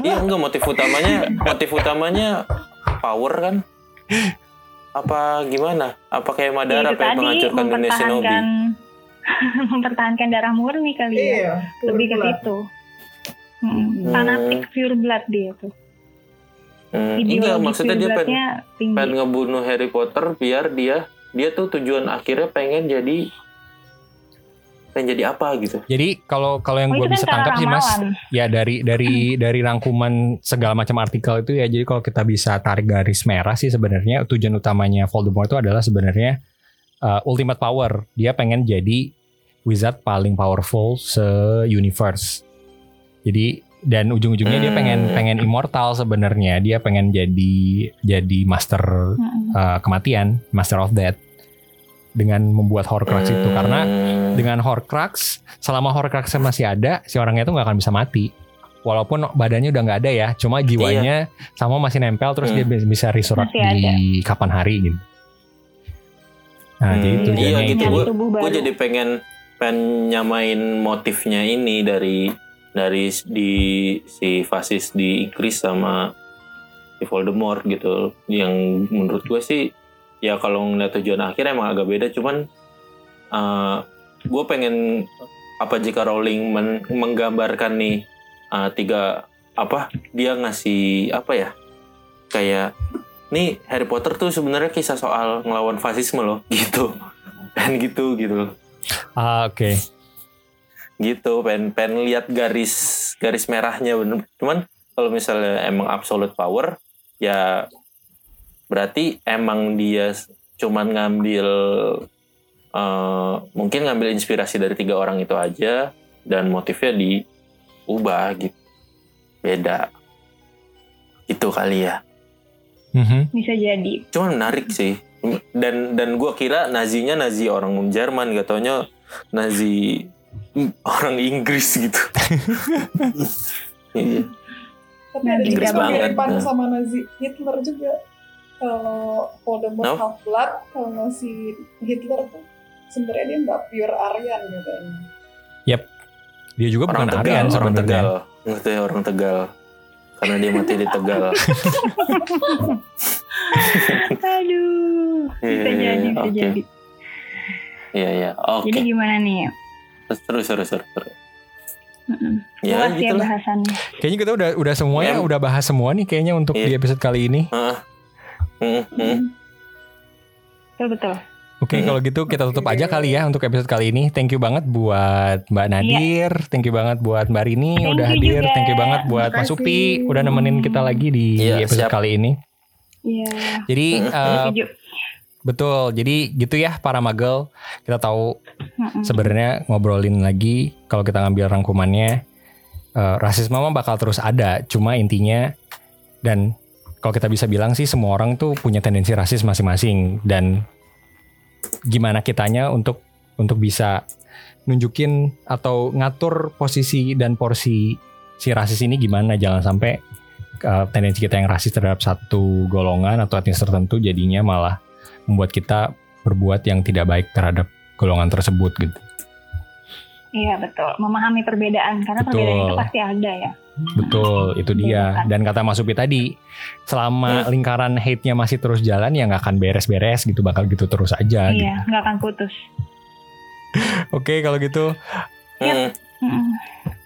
Iya enggak motif utamanya motif utamanya power kan? Apa gimana? Apa kayak Ya, Madara itu pengen menghancurkan dunia Shinobi? mempertahankan darah murni kali ya. Iya. Lebih ke situ. Mm, Hmm. Fanatik pure blood dia tuh. Hmm, Ideologi enggak maksudnya dia pengen, pengen ngebunuh Harry Potter biar dia dia tuh tujuan akhirnya pengen jadi pengen jadi apa gitu. Jadi kalau kalau yang Oh, gue kan bisa tangkap sih mas, ya dari dari dari rangkuman segala macam artikel itu ya. Jadi kalau kita bisa tarik garis merah sih sebenarnya tujuan utamanya Voldemort itu adalah sebenarnya uh, ultimate power. Dia pengen jadi wizard paling powerful se-universe. Jadi dan ujung-ujungnya dia pengen Hmm. pengen immortal sebenarnya. Dia pengen jadi jadi master Mm-mm. uh, kematian, master of death dengan membuat Horcrux itu karena Hmm. dengan Horcrux selama Horcrux masih ada si orangnya itu nggak akan bisa mati walaupun badannya udah nggak ada ya cuma jiwanya sama masih nempel terus Hmm. dia bi- bisa resurrect di kapan hari gitu nah Hmm, jadi iya tujuannya gitu. itu gue baru. jadi pengen pengen nyamain motifnya ini dari dari di si fasis di Inggris sama si Voldemort gitu yang menurut gue sih ya kalau ngeliat tujuan akhir emang agak beda cuman gue pengen apa jika Rowling men- menggambarkan nih uh, tiga apa dia ngasih apa ya kayak nih Harry Potter tuh sebenarnya kisah soal ngelawan fasisme loh gitu. Pengen gitu gitu ah oke. Gitu pengen pengen lihat garis garis merahnya bener. Cuman kalau misalnya emang absolute power ya berarti emang dia cuman ngambil eh, mungkin ngambil inspirasi dari tiga orang itu aja dan motifnya diubah gitu beda itu kali ya Mhm. Bisa jadi. cuman menarik sih dan dan gua kira nazinya nazi orang Jerman gak taunya nazi orang Inggris gitu Iya. Tapi ada Inggris juga banget. Nah. sama Nazi Hitler juga. Kalau Voldemort No? half blood, kalau si Hitler tuh sebenarnya dia nggak pure Aryan katanya. dia juga orang bukan Tegal Aryan orang Tegal ya, orang Tegal karena dia mati di Tegal Aduh. Bisa Iya, jadi, bisa oke. jadi. iya iya oke Jadi gimana nih? terus terus terus terus Mm-mm. ya Luas ya gitu bahasannya. kayaknya kita udah udah semuanya Em. udah bahas semua nih kayaknya untuk Iya. di episode kali ini Heeh. Hmm, hmm. Betul betul. Oke, Hmm. kalau gitu kita tutup aja kali ya untuk episode kali ini. Thank you banget buat Mbak Nadir, thank you banget buat Mbak Rini Thank udah hadir, juga. thank you banget buat Mas. Upi udah nemenin kita lagi di Iya, episode siap. kali ini. Iya. Jadi Setuju. betul, jadi gitu ya para magel. Kita tahu sebenarnya ngobrolin lagi kalau kita ngambil rangkumannya eh, rasisme mah bakal terus ada. Cuma intinya dan kalau kita bisa bilang sih semua orang tuh punya tendensi rasis masing-masing dan gimana kitanya untuk untuk bisa nunjukin atau ngatur posisi dan porsi si rasis ini gimana jangan sampai eh, tendensi kita yang rasis terhadap satu golongan atau etnis tertentu jadinya malah membuat kita berbuat yang tidak baik terhadap golongan tersebut gitu. Iya betul. Memahami perbedaan karena Betul. perbedaan itu pasti ada ya. Betul, itu dia. Betul. Dan kata Mas Upi tadi, selama Hmm. lingkaran hate-nya masih terus jalan ya nggak akan beres-beres gitu, bakal gitu terus aja. gitu. Iya, nggak akan putus. Oke, kalau gitu Hmm.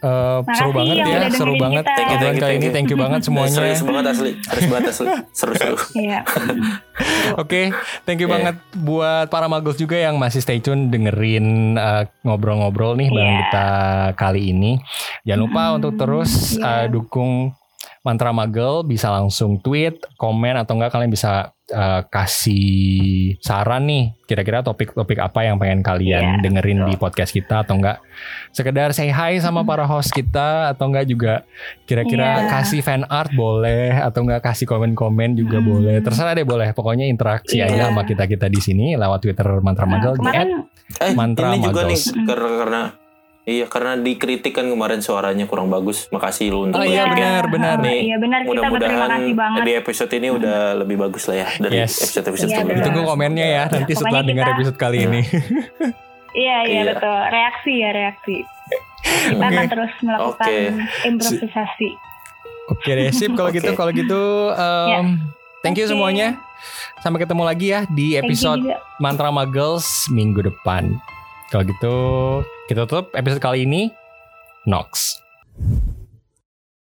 Eh, seru banget ya, seru banget. kita. Thank you, thank you, thank ini you. thank you banget semuanya. serius banget asli serius banget asli seru seru Iya. Oke, thank you Iya. banget buat para magos juga yang masih stay tune dengerin eh, ngobrol-ngobrol nih bareng Iya. kita kali ini. Jangan lupa Hmm, untuk terus eh, dukung Mantra Magel bisa langsung tweet, komen atau enggak kalian bisa eh, kasih saran nih kira-kira topik-topik apa yang pengen kalian Iya, dengerin betul. di podcast kita atau enggak sekedar say hi sama para host kita atau enggak juga kira-kira Iya. kasih fan art boleh atau enggak kasih komen-komen juga Hmm. boleh terserah deh boleh pokoknya interaksi Iya. aja sama kita kita di sini lewat Twitter Mantra Nah, Magel di kemarin eh Mantra ini juga nih karena iya karena dikritik kan kemarin suaranya kurang bagus makasih lu untuk Oh iya kritiknya. benar benar. Nih, Iya benar kita berterima mudah-mudahan kasih banget. di episode ini udah lebih bagus lah ya dari Yes. episode-episode Iya, sebelumnya. Ditunggu komennya ya nanti Pokoknya setelah dengar kita- episode kali ini. Iya iya Iya. betul. Reaksi ya reaksi. Kita Oke. akan terus melakukan Oke. improvisasi. Oke deh sip kalau gitu kalau gitu um, thank you Oke. semuanya. Sampai ketemu lagi ya di episode. Mantra Magels minggu depan. Kalau gitu kita tutup episode kali ini. Nox.